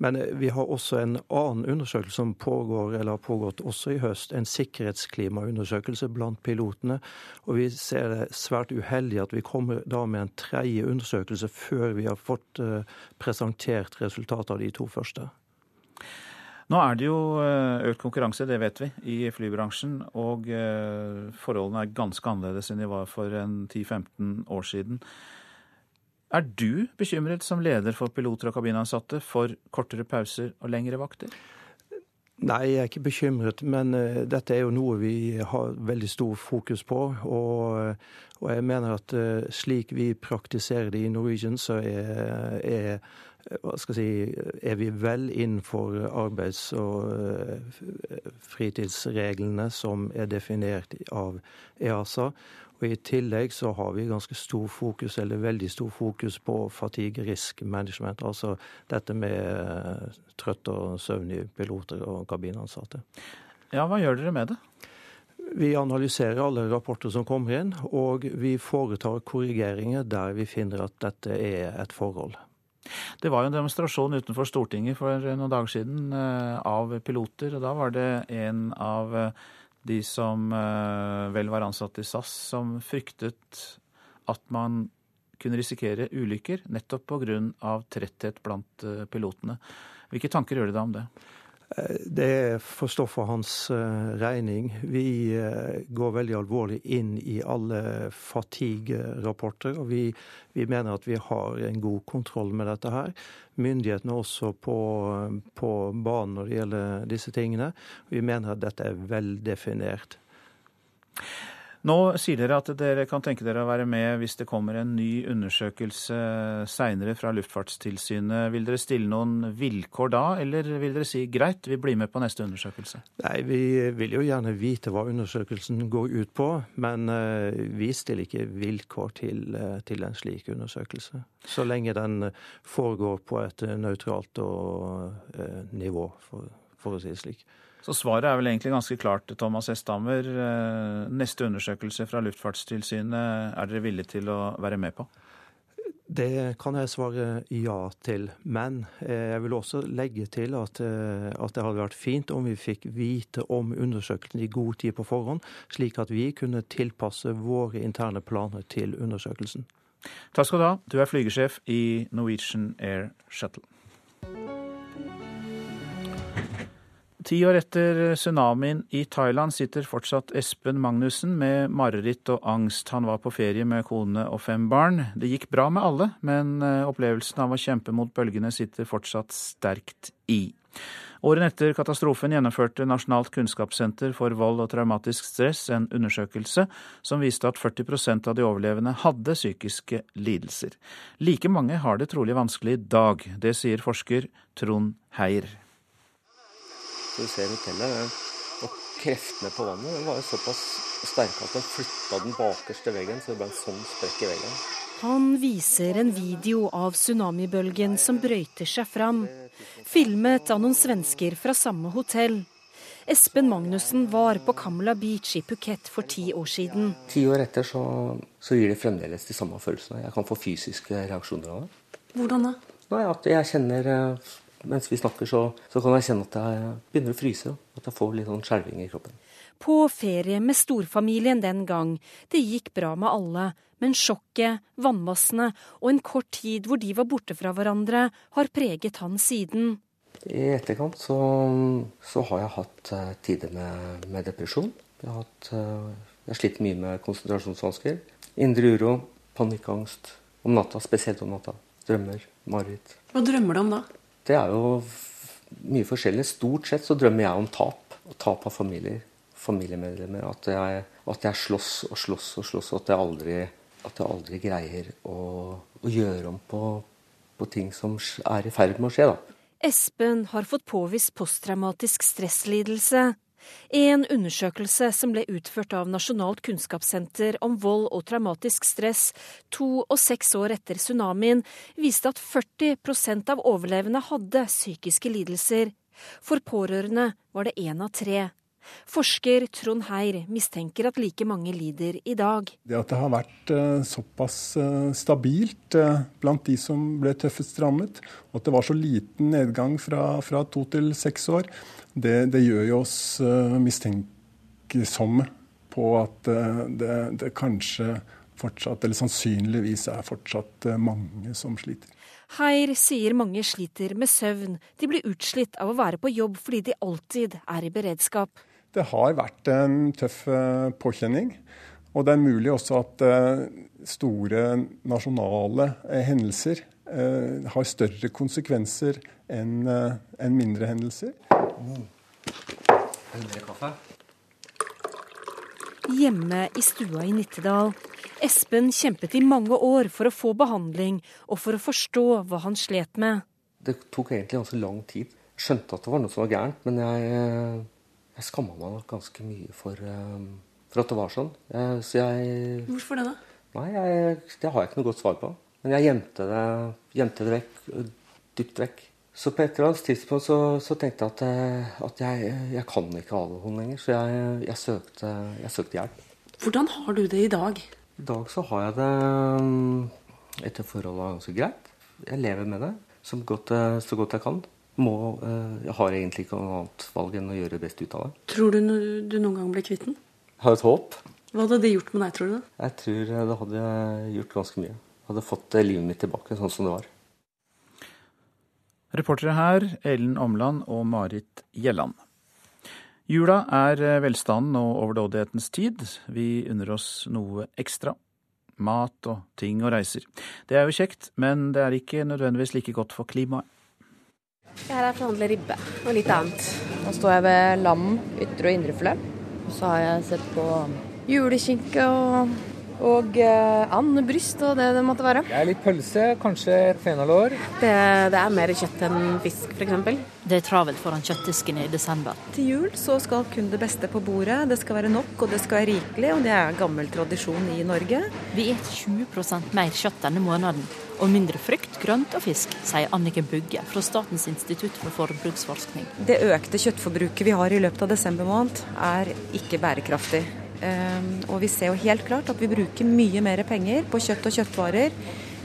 men eh, vi har også en annen undersøkelse som pågår, eller har pågått også i høst. En sikkerhetsklimaundersøkelse blant pilotene. Og vi ser det svært uheldig at vi kommer da med en tredje undersøkelse før vi har fått uh, presentert resultatet av de to første. Nå er det jo eh, økt konkurranse, det vet vi, i flybransjen. Og forholdene er ganske annerledes enn de var for en 10-15 år siden. Er du bekymret som leder for piloter og kabinansatte for kortere pauser og lengre vakter? Nei, jeg er ikke bekymret, men uh, dette er jo noe vi har veldig stor fokus på. Og, og jeg mener at uh, slik vi praktiserer det i Norwegian, så er, er, si, er vi vel innenfor arbeids- og uh, fritidsreglene som er definert av EASA. Og I tillegg så har vi ganske stor fokus, eller veldig stor fokus på fatigue risk management. Altså dette med eh, trøtte og søvnige piloter og kabinansatte. Ja, Hva gjør dere med det? Vi analyserer alle rapporter som kommer inn, og vi foretar korrigeringer der vi finner at dette er et forhold. Det var jo en demonstrasjon utenfor Stortinget for noen dager siden eh, av piloter. og Da var det en av eh, de som eh, vel var ansatt i SAS, som fryktet at man kunne risikere ulykker nettopp pga. tretthet blant eh, pilotene. Hvilke tanker gjør du deg om det? Det får stå for hans eh, regning. Vi eh, går veldig alvorlig inn i alle fatigue-rapporter. Og vi, vi, mener at vi har en god kontroll med dette her. Myndighetene er også på, på banen når det gjelder disse tingene. Vi mener at dette er veldefinert. Nå sier dere at dere kan tenke dere å være med hvis det kommer en ny undersøkelse seinere fra Luftfartstilsynet. Vil dere stille noen vilkår da, eller vil dere si greit, vi blir med på neste undersøkelse? Nei, Vi vil jo gjerne vite hva undersøkelsen går ut på, men uh, vi stiller ikke vilkår til, uh, til, en slik undersøkelse. Så lenge den foregår på et nøytralt uh, nivå, for, for å si det slik. Så svaret er vel egentlig ganske klart, Thomas Estammer. Eh, neste undersøkelse fra Luftfartstilsynet, er dere villige til å være med på? Det kan jeg svare ja til. Men eh, jeg vil også legge til at, eh, at, det hadde vært fint om vi fikk vite om undersøkelsen i god tid på forhånd, slik at vi kunne tilpasse våre interne planer til undersøkelsen. Takk skal du ha. Du er flygesjef i Norwegian Air Shuttle. Ti år etter tsunamien i Thailand sitter fortsatt Espen Magnussen med mareritt og angst. Han var på ferie med kone og fem barn. Det gikk bra med alle, men eh, opplevelsen av å kjempe mot bølgene sitter fortsatt sterkt i. Året etter katastrofen gjennomførte Nasjonalt kunnskapssenter for vold og traumatisk stress en undersøkelse som viste at 40% av de overlevende hadde psykiske lidelser. Like mange har det trolig vanskelig i dag. Det sier forsker Trond Heier. Du ser hotellet. Og kreftene på vannet den var jo såpass sterke at den flytta den bakerste veggen, så det ble en sånn sprekk i veggen. Han viser en video av tsunamibølgen som brøyter seg fram, filmet av noen svensker fra samme hotell. Espen Magnussen var på Kamla Beach i Phuket for ti år siden. Ti år etter så, så gir det fremdeles de samme følelsene. Jeg kan få fysiske reaksjoner av det. Hvordan da? Nei, at jeg kjenner eh, mens vi snakker, så, så, kan jeg kjenne at jeg begynner å fryse. At jeg får litt sånn skjelving i kroppen. På ferie med storfamilien den gang. Det gikk bra med alle. Men sjokket, vannmassene og en kort tid hvor de var borte fra hverandre, har preget han siden. I etterkant så, så har jeg hatt uh, tider med, med, depresjon. Jeg har, hatt, uh, jeg har slitt mye med konsentrasjonsvansker. Indre uro, panikkangst. Om natta, spesielt om natta. Drømmer, mareritt. Hva drømmer du om da? Det er jo mye forskjellig. Stort sett så drømmer jeg om tap. Tap av familier, familiemedlemmer. At jeg, at jeg slåss og slåss og slåss, og at jeg aldri, at jeg aldri greier å, å gjøre om på, på, ting som er i ferd med å skje. da. Espen har fått påvist posttraumatisk stresslidelse. En undersøkelse som ble utført av Nasjonalt kunnskapssenter om vold og traumatisk stress to og seks år etter tsunamien, viste at 40% av overlevende hadde psykiske lidelser. For pårørende var det én av tre. Forsker Trond Heier mistenker at like mange lider i dag. Det at det har vært uh, såpass uh, stabilt uh, blant de som ble tøffest rammet, og at det var så liten nedgang fra, fra to til seks år, det, det gjør jo oss mistenksomme på at det, det, kanskje fortsatt, eller sannsynligvis er fortsatt mange som sliter. Heir sier mange sliter med søvn. De blir utslitt av å være på jobb fordi de alltid er i beredskap. Det har vært en tøff påkjenning. Og det er mulig også at store nasjonale hendelser har større konsekvenser enn mindre hendelser. Mm. Hjemme i stua i Nittedal. Espen kjempet i mange år for å få behandling og for å forstå hva han slet med. Det tok egentlig ganske lang tid. Jeg skjønte at det var noe som var gærent, men jeg, jeg skamma meg nok ganske mye for, eh, for, at det var sånn. Så jeg, Hvorfor det, da? Nei, jeg, Det har jeg ikke noe godt svar på. Men jeg gjemte det, gjemte det vekk, dypt vekk. Så på et eller annet tidspunkt så, så tenkte jeg at, eh, at jeg, jeg, kan ikke alkohol lenger, så jeg, jeg, søkte, jeg, søkte, hjelp. Hvordan har du det i dag? I dag så har jeg det mm, etter forholdene ganske greit. Jeg lever med det så godt, eh, så godt jeg kan. Må, eh, jeg har egentlig ikke noe annet valg enn å gjøre det best ut av det. Tror du du noen gang blir kvitt den? Har et håp. Hva hadde det gjort med deg, tror du? Jeg tror det hadde gjort ganske mye. Hadde fått livet mitt tilbake sånn som det var. Reportere her Ellen Omland og Marit Gjelland. Jula er eh, velstanden og overdådighetens tid. Vi unner oss noe ekstra. Mat og ting og reiser. Det er jo kjekt, men det er ikke nødvendigvis like godt for klimaet. Jeg er her for å handle ribbe og litt annet. Nå står jeg ved lam, ytre og indre filet. Så har jeg sett på juleskinke og og eh, andebryst og det det måtte være. Det er litt pølse, kanskje fenalår. Det, det er mer kjøtt enn fisk, f.eks. Det er travelt foran kjøttdisken i desember. Til jul så skal kun det beste på bordet. Det skal være nok, og det skal være rikelig, og det er gammel tradisjon i Norge. Vi spiser 20% mer kjøtt denne måneden, og mindre frukt, grønt og fisk, sier Anniken Bugge fra Statens institutt for forbruksforskning. Det økte kjøttforbruket vi har i løpet av desember måned, er ikke bærekraftig. Ehm, og vi ser jo helt klart at vi bruker mye mer penger på kjøtt og kjøttvarer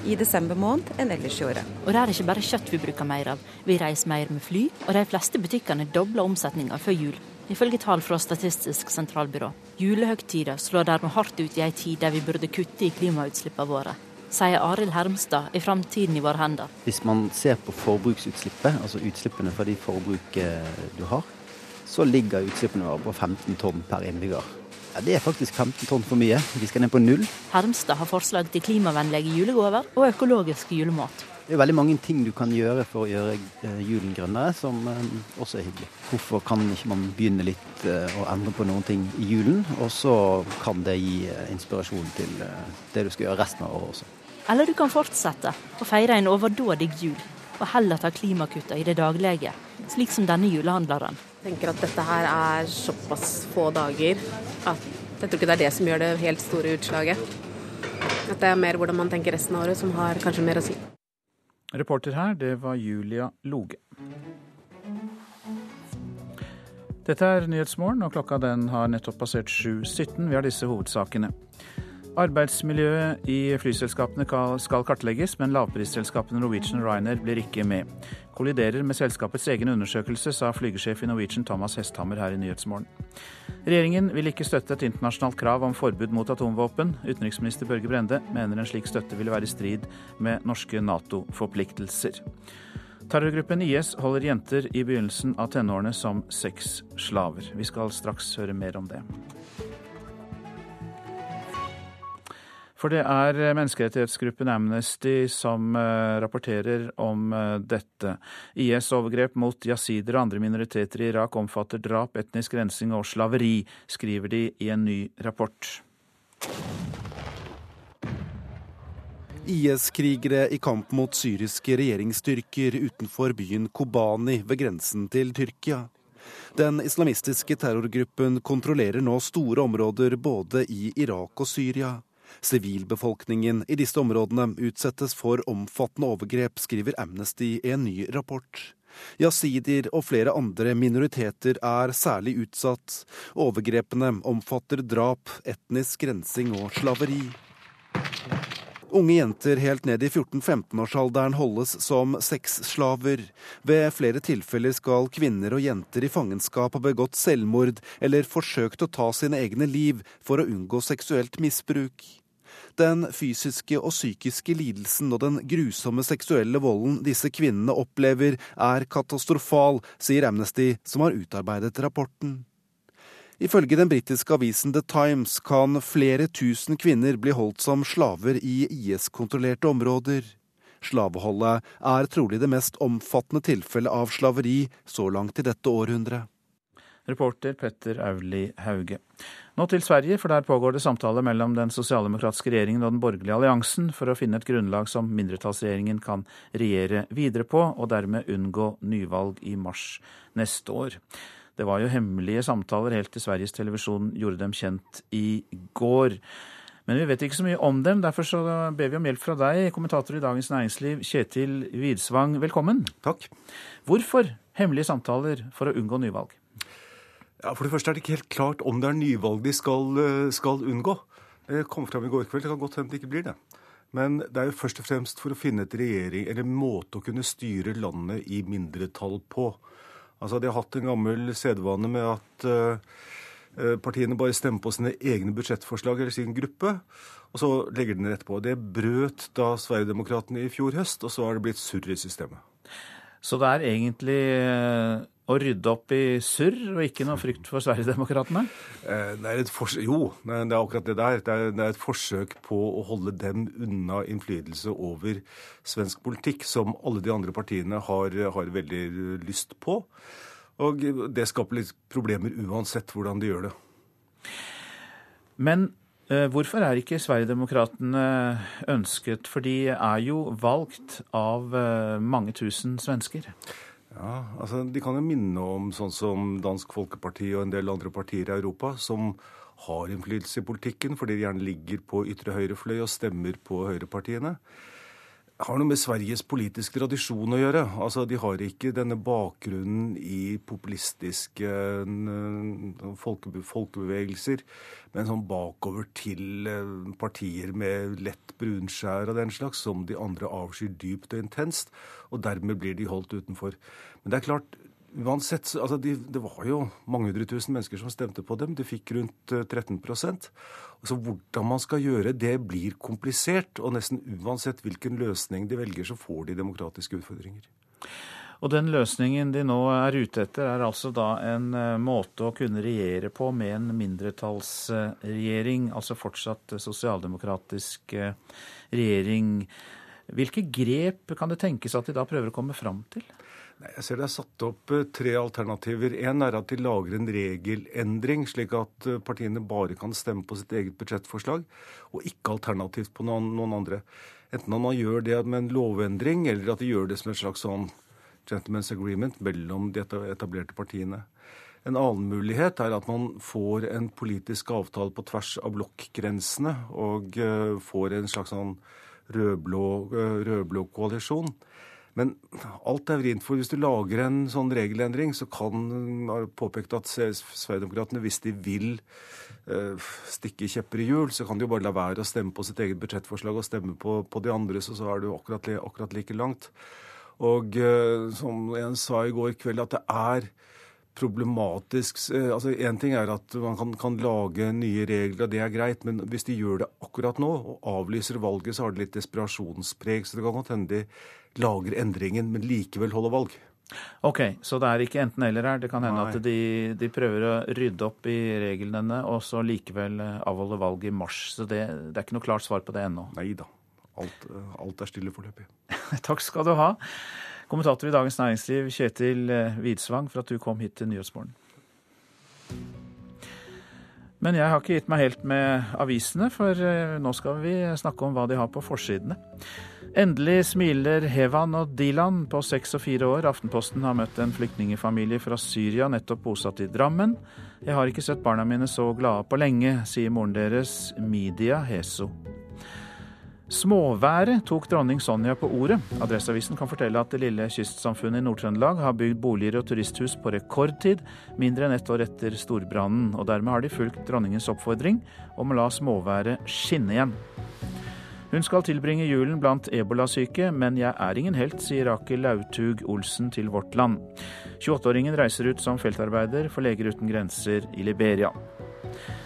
i desember måned enn ellers i året. Og det er ikke bare kjøtt vi bruker mer av. Vi reiser mer med fly, og de fleste butikkene dobler omsetninga før jul. Ifølge tall fra Statistisk sentralbyrå. Julehøgtida slår dermed hardt ut i ei tid der vi burde kutte i klimautslippene våre. Sier Arild Hermstad i Framtiden i våre hender. Hvis man ser på forbruksutslippet, altså utslippene fra de forbruket du har, så ligger utslippene våre på 15 tonn per innbygger. Ja, Det er faktisk 15 tonn for mye. Vi skal ned på null. Hermstad har forslag til klimavennlige julegaver og økologisk julemat. Det er veldig mange ting du kan gjøre for å gjøre eh, julen grønnere, som eh, også er hyggelig. Hvorfor kan ikke man begynne litt eh, å endre på noen ting i julen, og så kan det gi inspirasjon til det du skal gjøre resten av året også. Eller du kan fortsette å feire en overdådig jul, og heller ta klimakutta i det daglige, slik som denne julehandleren. Jeg tenker at dette her er såpass få dager at jeg tror ikke det er det som gjør det helt store utslaget. At det er mer hvordan man tenker resten av året som har kanskje mer å si. Reporter her, det var Julia Loge. Dette er Nyhetsmorgen, og klokka den har nettopp passert 7.17. Vi har disse hovedsakene. Arbeidsmiljøet i flyselskapene skal kartlegges, men lavprisselskapene Norwegian og Ryanair blir ikke med. Kolliderer med selskapets egen undersøkelse, sa flygersjef i Norwegian Thomas Hesthammer her i Nyhetsmorgen. Regjeringen vil ikke støtte et internasjonalt krav om forbud mot atomvåpen. Utenriksminister Børge Brende mener en slik støtte ville være i strid med norske Nato-forpliktelser. Terrorgruppen IS holder jenter i begynnelsen av tenårene som sexslaver. Vi skal straks høre mer om det. For det er menneskerettighetsgruppen Amnesty som eh, rapporterer om eh, dette. IS' overgrep mot jasider og andre minoriteter i Irak omfatter drap, etnisk rensing og slaveri, skriver de i en ny rapport. IS-krigere i kamp mot syriske regjeringsstyrker utenfor byen Kobani ved grensen til Tyrkia. Den islamistiske terrorgruppen kontrollerer nå store områder både i Irak og Syria. Sivilbefolkningen i disse områdene utsettes for omfattende overgrep, skriver Amnesty i en ny rapport. Jasidier og flere andre minoriteter er særlig utsatt. Overgrepene omfatter drap, etnisk rensing og slaveri. Unge jenter helt ned i 14-15-årsalderen holdes som sexslaver. Ved flere tilfeller skal kvinner og jenter i fangenskap ha begått selvmord eller forsøkt å ta sine egne liv for å unngå seksuelt misbruk. Den fysiske og psykiske lidelsen og den grusomme seksuelle volden disse kvinnene opplever, er katastrofal, sier Amnesty, som har utarbeidet rapporten. Ifølge den britiske avisen The Times kan flere tusen kvinner bli holdt som slaver i IS-kontrollerte områder. Slaveholdet er trolig det mest omfattende tilfellet av slaveri så langt i dette århundret. Reporter Petter Auli Hauge. Nå til Sverige, for der pågår det samtaler mellom den sosialdemokratiske regjeringen og den borgerlige alliansen for å finne et grunnlag som mindretallsregjeringen kan regjere videre på, og dermed unngå nyvalg i mars neste år. Det var jo hemmelige samtaler helt til Sveriges Televisjon gjorde dem kjent i går. Men vi vet ikke så mye om dem, derfor så ber vi om hjelp fra deg, kommentator i Dagens Næringsliv, Kjetil Widsvang. Velkommen. Takk. Hvorfor hemmelige samtaler for å unngå nyvalg? Ja, For det første er det ikke helt klart om det er nyvalg de skal, eh, skal unngå. Det kom fram i går kveld. Det kan godt hende det ikke blir det. Men det er jo først og fremst for å finne et regjering, eller en måte å kunne styre landet i mindretall på. Altså, De har hatt en gammel sedvane med at uh, partiene bare stemmer på sine egne budsjettforslag eller sin gruppe, og så legger de rett på. Det brøt da Sverigedemokraterna i fjor høst, og så har det blitt surr i systemet. Så det er egentlig eh, å rydde opp i surr, og ikke noe frykt for Sverigedemokraterna? Eh, det er et forsøk, jo, det er akkurat det der. Det er, det er et forsøk på å holde dem unna innflytelse over svensk politikk, som alle de andre partiene har, har veldig lyst på. Og det skaper litt problemer uansett hvordan de gjør det. Men eh, hvorfor er ikke Sverigedemokraterna ønsket? For de er jo valgt av eh, mange tusen svensker. Ja, altså De kan jo minne om sånn som Dansk Folkeparti og en del andre partier i Europa som har innflytelse i politikken fordi de gjerne ligger på ytre høyre fløy og stemmer på høyrepartiene har noe med Sveriges politiske tradisjon å gjøre. Altså, De har ikke denne bakgrunnen i populistiske folke, folkebevegelser, men sånn bakover til eh, partier med lett brunskjær og den slags, som de andre avskyr dypt og intenst. Og dermed blir de holdt utenfor. Men det er klart, Uansett, altså de, Det var jo mange hundre tusen mennesker som stemte på dem. De fikk rundt 13% eh, Altså Hvordan man skal gjøre det, blir komplisert. Og nesten uansett hvilken løsning de velger, så får de demokratiske utfordringer. Og den løsningen de nå er ute etter, er altså da en eh, måte å kunne regjere på med en mindretallsregjering, altså fortsatt sosialdemokratisk eh, regjering. Hvilke grep kan det tenkes at de da prøver å komme fram til? Jeg ser det er satt opp eh, tre alternativer. En er at de lager en regelendring, slik at eh, partiene bare kan stemme på sitt eget budsjettforslag, og ikke alternativt på noen, andre. Enten man gjør det med en lovendring, eller at de gjør det som et slags sånn gentleman's agreement mellom de etablerte partiene. En annen mulighet er at man får en politisk avtale på tvers av blokkgrensene, og eh, får en slags sånn rød-blå rød koalisjon. Men alt er vrient, for hvis du lager en sånn regelendring, så kan påpekt at Sverigedemokraterna, hvis de vil uh, stikke kjepper i hjul, så kan de jo bare la være å stemme på sitt eget budsjettforslag og stemme på, på de andre, så, så er jo akkurat, akkurat like langt. Og uh, som en sa i går kveld, at det er problematisk uh, altså Én ting er at man kan, kan, lage nye regler, det er greit, men hvis de gjør det akkurat nå og avlyser valget, så har det litt desperasjonspreg. Så det kan godt hende de lager endringen, men likevel holder valg. Ok, så det er ikke enten-eller her. Det kan hende Nei. at de, de, prøver å rydde opp i reglene og så likevel eh, avholde valg i mars. Så det, det, er ikke noe klart svar på det ennå. Nei da. Alt, eh, alt er stille foreløpig. [LAUGHS] Takk skal du ha, kommentator i Dagens Næringsliv Kjetil Widsvang, eh, for at du kom hit til Nyhetsmorgen. Men jeg har ikke gitt meg helt med avisene, for nå skal vi snakke om hva de har på forsidene. Endelig smiler Hevan og Dilan på seks og fire år. Aftenposten har møtt en flyktningfamilie fra Syria, nettopp bosatt i Drammen. Jeg har ikke sett barna mine så glade på lenge, sier moren deres, Midia Heso. Småværet tok dronning Sonja på ordet. Adresseavisen kan fortelle at det lille kystsamfunnet i Nord-Trøndelag har bygd boliger og turisthus på rekordtid, mindre enn ett år etter storbrannen. Og dermed har de fulgt dronningens oppfordring om å la småværet skinne igjen. Hun skal tilbringe julen blant ebolasyke, men jeg er ingen helt, sier Rakel Lautug Olsen til Vårt Land. 28-åringen reiser ut som feltarbeider for Leger uten grenser i Liberia.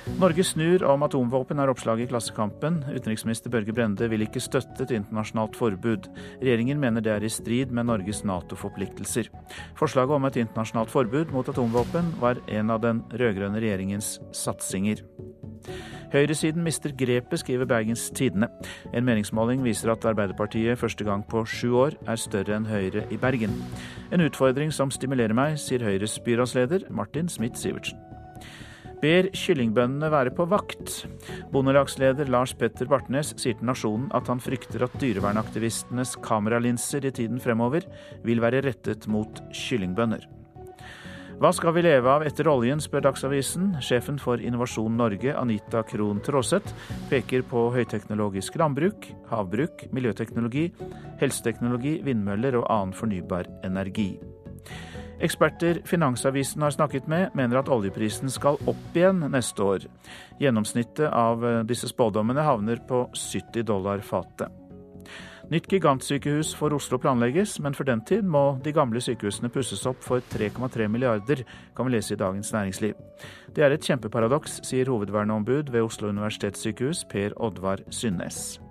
Norge snur om atomvåpen, er oppslaget i Klassekampen. Utenriksminister Børge Brende vil ikke støtte et internasjonalt forbud. Regjeringen mener det er i strid med Norges Nato-forpliktelser. Forslaget om et internasjonalt forbud mot atomvåpen var en av den rød-grønne regjeringens satsinger. Høyresiden mister grepet, skriver Bergens Tidende. En meningsmåling viser at Arbeiderpartiet første gang på sju år er større enn Høyre i Bergen. En utfordring som stimulerer meg, sier Høyres byrådsleder Martin Smith-Sivertsen. Ber kyllingbøndene være på vakt. Bondelagsleder Lars Petter Bartnes sier til Nasjonen at han frykter at dyrevernaktivistenes kameralinser i tiden fremover vil være rettet mot kyllingbønder. Hva skal vi leve av etter oljen, spør Dagsavisen. Sjefen for Innovasjon Norge, Anita Krohn Traaseth, peker på høyteknologisk landbruk, havbruk, miljøteknologi, helseteknologi, vindmøller og annen fornybar energi. Eksperter Finansavisen har snakket med, mener at oljeprisen skal opp igjen neste år. Gjennomsnittet av disse spådommene havner på 70 dollar fatet. Nytt gigantsykehus for Oslo planlegges, men for den tid må de gamle sykehusene pusses opp for 3,3 milliarder, kan vi lese i Dagens Næringsliv. Det er et kjempeparadoks, sier hovedverneombud ved Oslo universitetssykehus, Per Oddvar Synnes.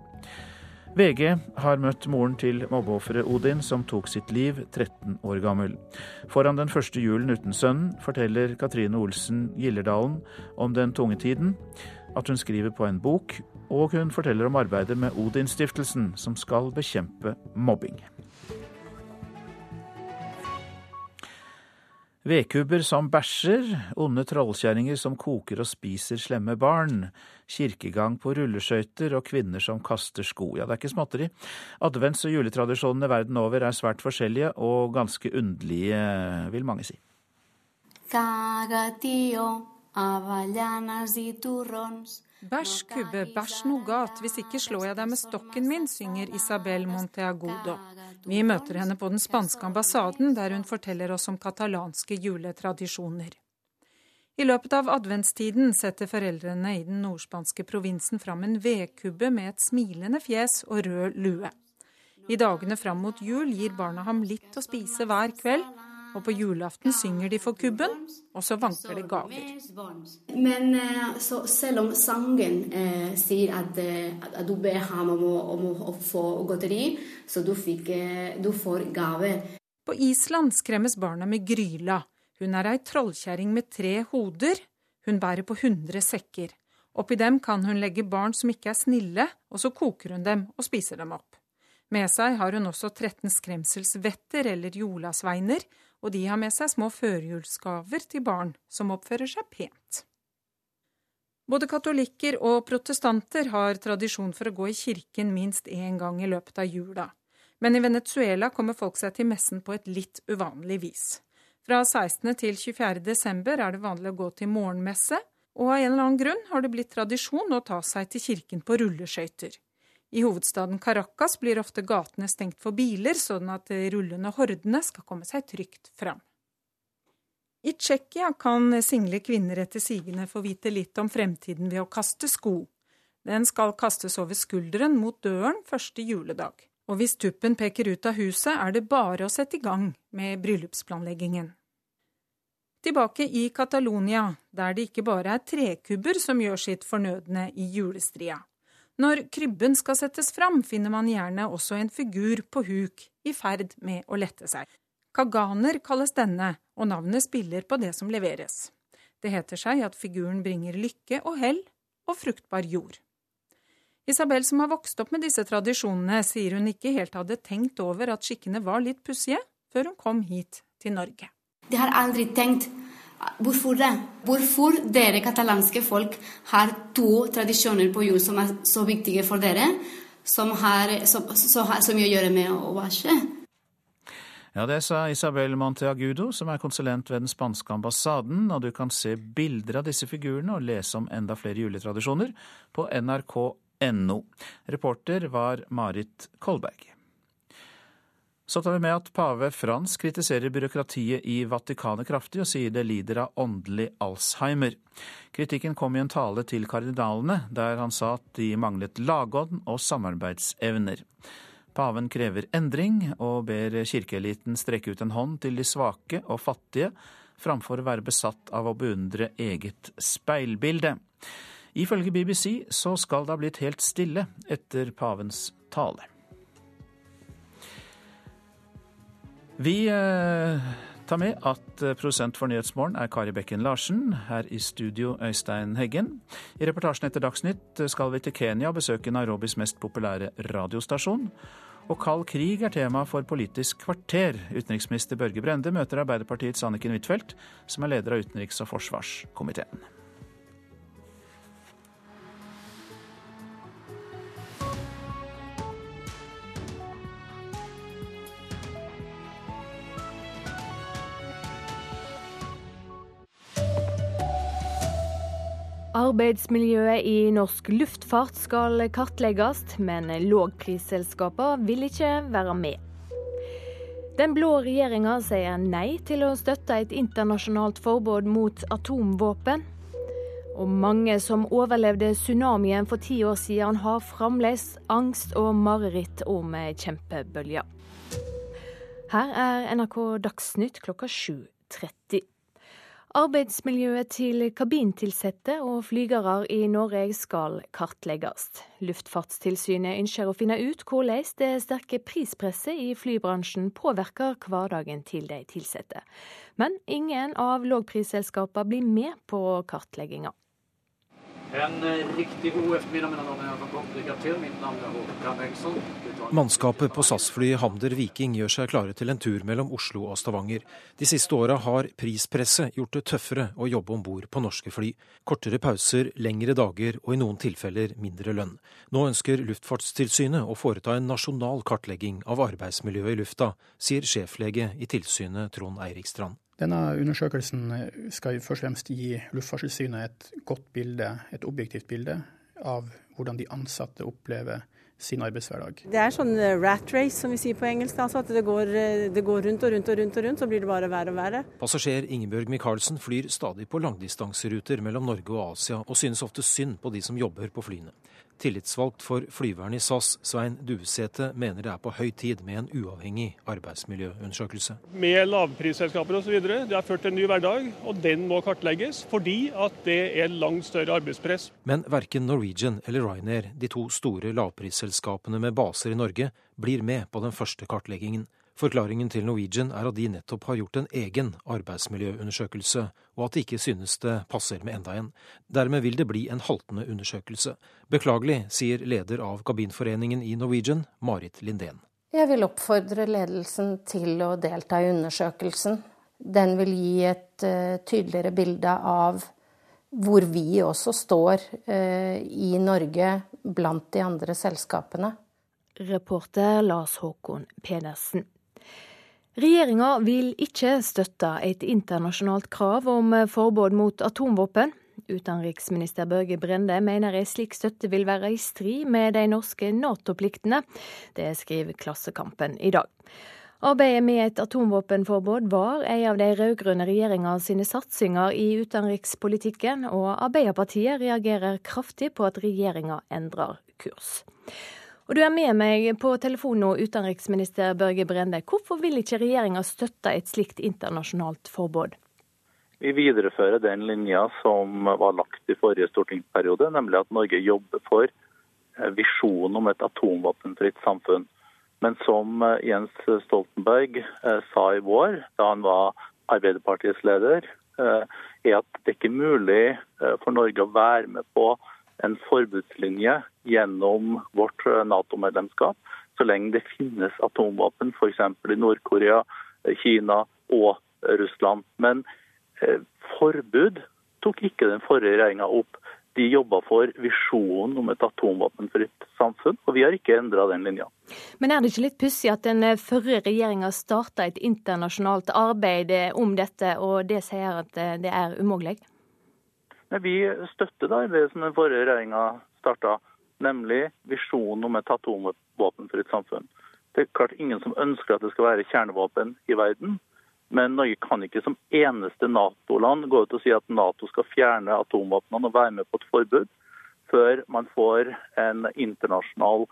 VG har møtt moren til mobbeofferet Odin, som tok sitt liv 13 år gammel. Foran den første julen uten sønnen forteller Katrine Olsen Gillerdalen om den tunge tiden, at hun skriver på en bok, og hun forteller om arbeidet med Odin-stiftelsen, som skal bekjempe mobbing. Vedkubber som bæsjer, onde trollkjerringer som koker og spiser slemme barn, kirkegang på rulleskøyter og kvinner som kaster sko. Ja, det er ikke småtteri. Advents- og juletradisjonene verden over er svært forskjellige og ganske underlige, vil mange si. Cagatio, avellanas y turrons. Bæsj, kubbe, bæsj nougat, hvis ikke slår jeg deg med stokken min, synger Isabel Monteagudo. Vi møter henne på den spanske ambassaden, der hun forteller oss om katalanske juletradisjoner. I løpet av adventstiden setter foreldrene i den nordspanske provinsen fram en vedkubbe med et smilende fjes og rød lue. I dagene fram mot jul gir barna ham litt å spise hver kveld, og på julaften synger de for kubben, og så vanker det gaver. Men eh, så, selv om sangen eh, sier at, eh, at, du ber ham om å, om å få godteri, så du, fikk, eh, du får gave. På Island skremmes barna med Gryla. Hun er ei trollkjerring med tre hoder. Hun bærer på 100 sekker. Oppi dem kan hun legge barn som ikke er snille, og så koker hun dem og spiser dem opp. Med seg har hun også 13 skremselsvetter eller jolasveiner, og de har med seg små førjulsgaver til barn som oppfører seg pent. Både katolikker og protestanter har tradisjon for å gå i kirken minst én gang i løpet av jula. Men i Venezuela kommer folk seg til messen på et litt uvanlig vis. Fra 16. til 24. desember er det vanlig å gå til morgenmesse, og av en eller annen grunn har det blitt tradisjon å ta seg til kirken på rulleskøyter. I hovedstaden Caracas blir ofte gatene stengt for biler, sånn at de rullende hordene skal komme seg trygt fram. I Tsjekkia kan single kvinner etter sigende få vite litt om fremtiden ved å kaste sko. Den skal kastes over skulderen mot døren første juledag. Og hvis tuppen peker ut av huset, er det bare å sette i gang med bryllupsplanleggingen. Tilbake i Catalonia, der det ikke bare er trekubber som gjør sitt fornødne i julestria. Når krybben skal settes fram, finner man gjerne også en figur på huk i ferd med å lette seg. Kaganer kalles denne, og navnet spiller på det som leveres. Det heter seg at figuren bringer lykke og hell og fruktbar jord. Isabel, som har vokst opp med disse tradisjonene, sier hun ikke helt hadde tenkt over at skikkene var litt pussige, før hun kom hit til Norge. De har aldri tenkt Hvorfor det? Hvorfor dere katalanske folk har to tradisjoner på jul som er så viktige for dere, som har så, så, så mye å gjøre med å vaske. Ja, det sa Isabel Monteagudo, som er konsulent ved den spanske ambassaden, og du kan se bilder av disse figurene og lese om enda flere juletradisjoner på nrk.no. Reporter var Marit Kolberg. Så tar vi med at pave Frans kritiserer byråkratiet i Vatikanet kraftig, og sier det lider av åndelig Alzheimer. Kritikken kom i en tale til kardinalene, der han sa at de manglet lagånd og samarbeidsevner. Paven krever endring, og ber kirkeeliten strekke ut en hånd til de svake og fattige, framfor å være besatt av å beundre eget speilbilde. Ifølge BBC så skal det ha blitt helt stille etter pavens tale. Vi eh, tar med at eh, produsent for Nyhetsmorgen er Kari Bekken Larsen. Her i studio Øystein Heggen. I reportasjen etter Dagsnytt eh, skal vi til Kenya og besøke Nairobis mest populære radiostasjon. Og kald krig er tema for Politisk kvarter. Utenriksminister Børge Brende møter Arbeiderpartiets Anniken Huitfeldt, som er leder av utenriks- og forsvarskomiteen. Arbeidsmiljøet i norsk luftfart skal kartlegges, men lågprisselskaper vil ikke være med. Den blå regjeringa sier nei til å støtte et internasjonalt forbud mot atomvåpen. Og mange som overlevde tsunamien for ti år siden, har fremdeles angst og mareritt om kjempebølger. Her er NRK Dagsnytt klokka 7.30. Arbeidsmiljøet til kabintilsatte og flygere i Norge skal kartlegges. Luftfartstilsynet ønsker å finne ut hvordan det sterke prispresset i flybransjen påvirker hverdagen til de ansatte. Men ingen av lågprisselskapene blir med på kartlegginga. En eh, riktig god eftermiddag, mine damer og herrer. Lykke til. Mitt navn er Håkan Bengtsson. Mannskapet på SAS-fly Hamder Viking gjør seg klare til en tur mellom Oslo og Stavanger. De siste åra har prispresset gjort det tøffere å jobbe om bord på norske fly. Kortere pauser, lengre dager og i noen tilfeller mindre lønn. Nå ønsker Luftfartstilsynet å foreta en nasjonal kartlegging av arbeidsmiljøet i lufta, sier sjeflege i tilsynet Trond Eirikstrand. Denne undersøkelsen skal først og fremst gi Luftfartstilsynet et godt bilde, et objektivt bilde av hvordan de ansatte opplever sin arbeidshverdag. Det er sånn eh, rat race, som vi sier på engelsk. Altså at det går, eh, det går, rundt og rundt og rundt, og rundt, så blir det bare verre og verre. Passasjer Ingebjørg Michaelsen flyr stadig på langdistanseruter mellom Norge og Asia, og synes ofte synd på de som jobber på flyene. Tillitsvalgt for flyverne i SAS, Svein Duesete, mener det er på høy tid med en uavhengig arbeidsmiljøundersøkelse. Med lavprisselskaper osv. Det har ført til en ny hverdag, og den må kartlegges fordi at det er langt større arbeidspress. Men verken Norwegian eller Ryanair, de to store lavprisselskapene med baser i Norge, blir med på den første kartleggingen. Forklaringen til Norwegian er at de nettopp har gjort en egen arbeidsmiljøundersøkelse, og at de ikke synes det passer med enda en. Dermed vil det bli en haltende undersøkelse. Beklagelig, sier leder av kabinforeningen i Norwegian, Marit Lindén. Jeg vil oppfordre ledelsen til å delta i undersøkelsen. Den vil gi et uh, tydeligere bilde av hvor vi også står uh, i Norge blant de andre selskapene. Reporter Lars Håkon Pedersen. Regjeringa vil ikke støtte et internasjonalt krav om forbud mot atomvåpen. Utenriksminister Børge Brende mener en slik støtte vil være i strid med de norske Nato-pliktene. Det skriver Klassekampen i dag. Arbeidet med et atomvåpenforbud var en av de rød-grønne regjeringa sine satsinger i utenrikspolitikken, og Arbeiderpartiet reagerer kraftig på at regjeringa endrer kurs. Og du er med meg på telefon nå, utenriksminister Børge Brende. Hvorfor vil ikke regjeringa støtte et slikt internasjonalt forbud? Vi viderefører den linja som var lagt i forrige stortingsperiode, nemlig at Norge jobber for eh, visjonen om et atomvåpenfritt samfunn. Men som eh, Jens Stoltenberg eh, sa i vår, da han var Arbeiderpartiets leder, er at det ikke er mulig for Norge å være med på en forbudslinje gjennom vårt eh, Nato-medlemskap, så lenge det finnes atomvåpen f.eks. i Nord-Korea, eh, Kina og Russland. Men eh, forbud tok ikke den forrige regjeringa opp. De jobba for visjonen om et atomvåpenfritt samfunn, og vi har ikke endra den linja. Men er det ikke litt pussig at den eh, forrige regjeringa starta et internasjonalt arbeid om dette, og det sier at det er umulig? Vi støtter det som den forrige regjeringa starta, nemlig visjonen om et atomvåpenfritt samfunn. Det er klart ingen som ønsker at det skal være kjernevåpen i verden. Men Norge kan ikke som eneste Nato-land gå ut og si at Nato skal fjerne atomvåpnene og være med på et forbud, før man får en internasjonal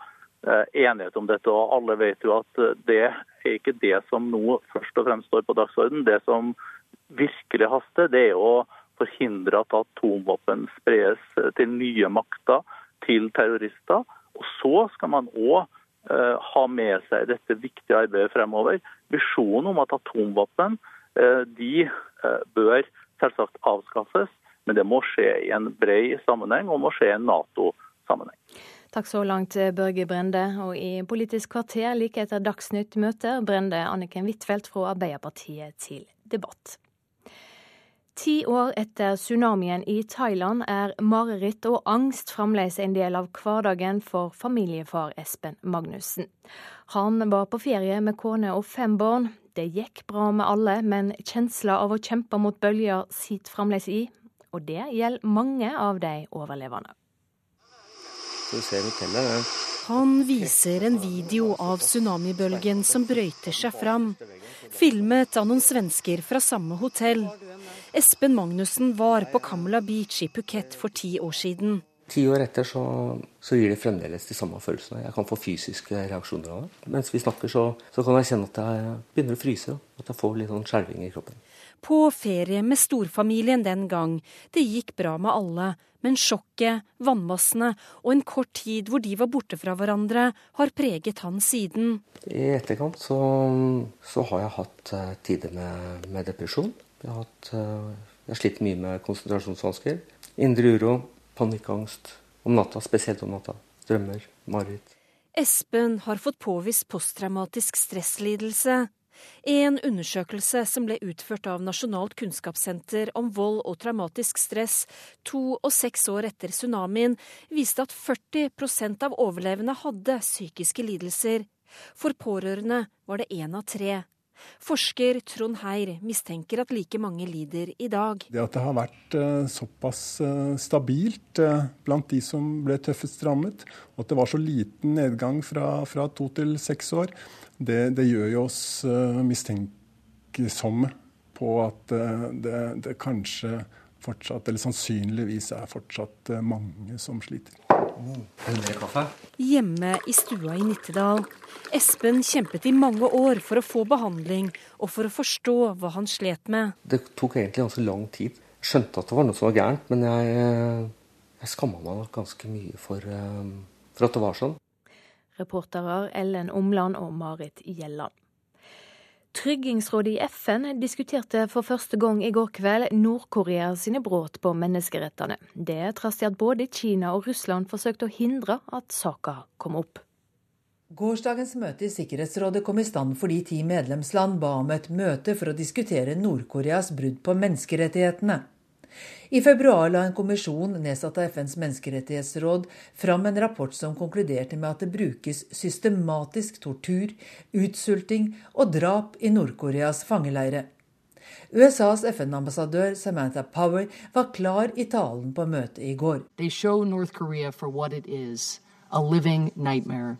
eh, enighet om dette. Og alle vet jo at det er ikke det som nå først og fremst står på dagsordenen. Det som virkelig haster, det er å forhindre at atomvåpen spres til nye makter, til terrorister. Og så skal man òg uh, ha med seg dette viktige arbeidet fremover. Visjonen om at atomvåpen uh, de bør selvsagt avskaffes, men det må skje i en bred sammenheng og må skje i en Nato-sammenheng. Takk så langt, Børge Brende. Og i Politisk kvarter like etter Dagsnytt møter Brende Anniken Huitfeldt fra Arbeiderpartiet til debatt. Ti år etter tsunamien i Thailand er mareritt og angst fremdeles en del av hverdagen for familiefar Espen Magnussen. Han var på ferie med kone og fem barn. Det gikk bra med alle, men kjensla av å kjempe mot bølger sitter fremdeles i. Og det gjelder mange av de overlevende. Han viser en video av tsunamibølgen som brøyter seg fram. Filmet av noen svensker fra samme hotell. Espen Magnussen var på Kamla Beach i Phuket for ti år siden. Ti år etter så, så, gir det fremdeles de samme følelsene. Jeg kan få fysiske reaksjoner av det. Mens vi snakker, så, så kan jeg kjenne at jeg begynner å fryse. At jeg får litt sånn skjelving i kroppen. På ferie med storfamilien den gang. Det gikk bra med alle. Men sjokket, vannmassene og en kort tid hvor de var borte fra hverandre, har preget han siden. I etterkant så, så har jeg hatt uh, tider med, med, depresjon. Jeg har, hatt, uh, jeg har slitt mye med konsentrasjonsvansker. Indre uro, panikkangst. Om natta, spesielt om natta. Drømmer, mareritt. Espen har fått påvist posttraumatisk stresslidelse. En undersøkelse som ble utført av Nasjonalt kunnskapssenter om vold og traumatisk stress to og seks år etter tsunamien, viste at 40% av overlevende hadde psykiske lidelser. For pårørende var det én av tre. Forsker Trond Heir mistenker at like mange lider i dag. Det at det har vært uh, såpass uh, stabilt uh, blant de som ble tøffest rammet, og at det var så liten nedgang fra, fra to til seks år, det, det, gjør jo oss mistenksomme på at det, det kanskje fortsatt, eller sannsynligvis er fortsatt mange som sliter. Hjemme i stua i Nittedal. Espen kjempet i mange år for å få behandling og for å forstå hva han slet med. Det tok egentlig ganske lang tid. Skjønte at det var noe som var gærent, men jeg, jeg skamma meg ganske mye for, eh, for at det var sånn. Reportere Ellen Omland og Marit Gjelland. Tryggingsrådet i FN diskuterte for første gang i går kveld Nord-Korea sine brudd på menneskerettene. Det trass i at både Kina og Russland forsøkte å hindre at saka kom opp. Gårsdagens møte i Sikkerhetsrådet kom i stand fordi ti medlemsland ba om et møte for å diskutere Nord-Koreas brudd på menneskerettighetene. I februar la en kommisjon nedsatt av FNs menneskerettighetsråd fram en rapport som konkluderte med at det brukes systematisk tortur, utsulting og drap i Nord-Koreas fangeleire. USAs FN-ambassadør Samantha Power var klar i talen på møtet i går.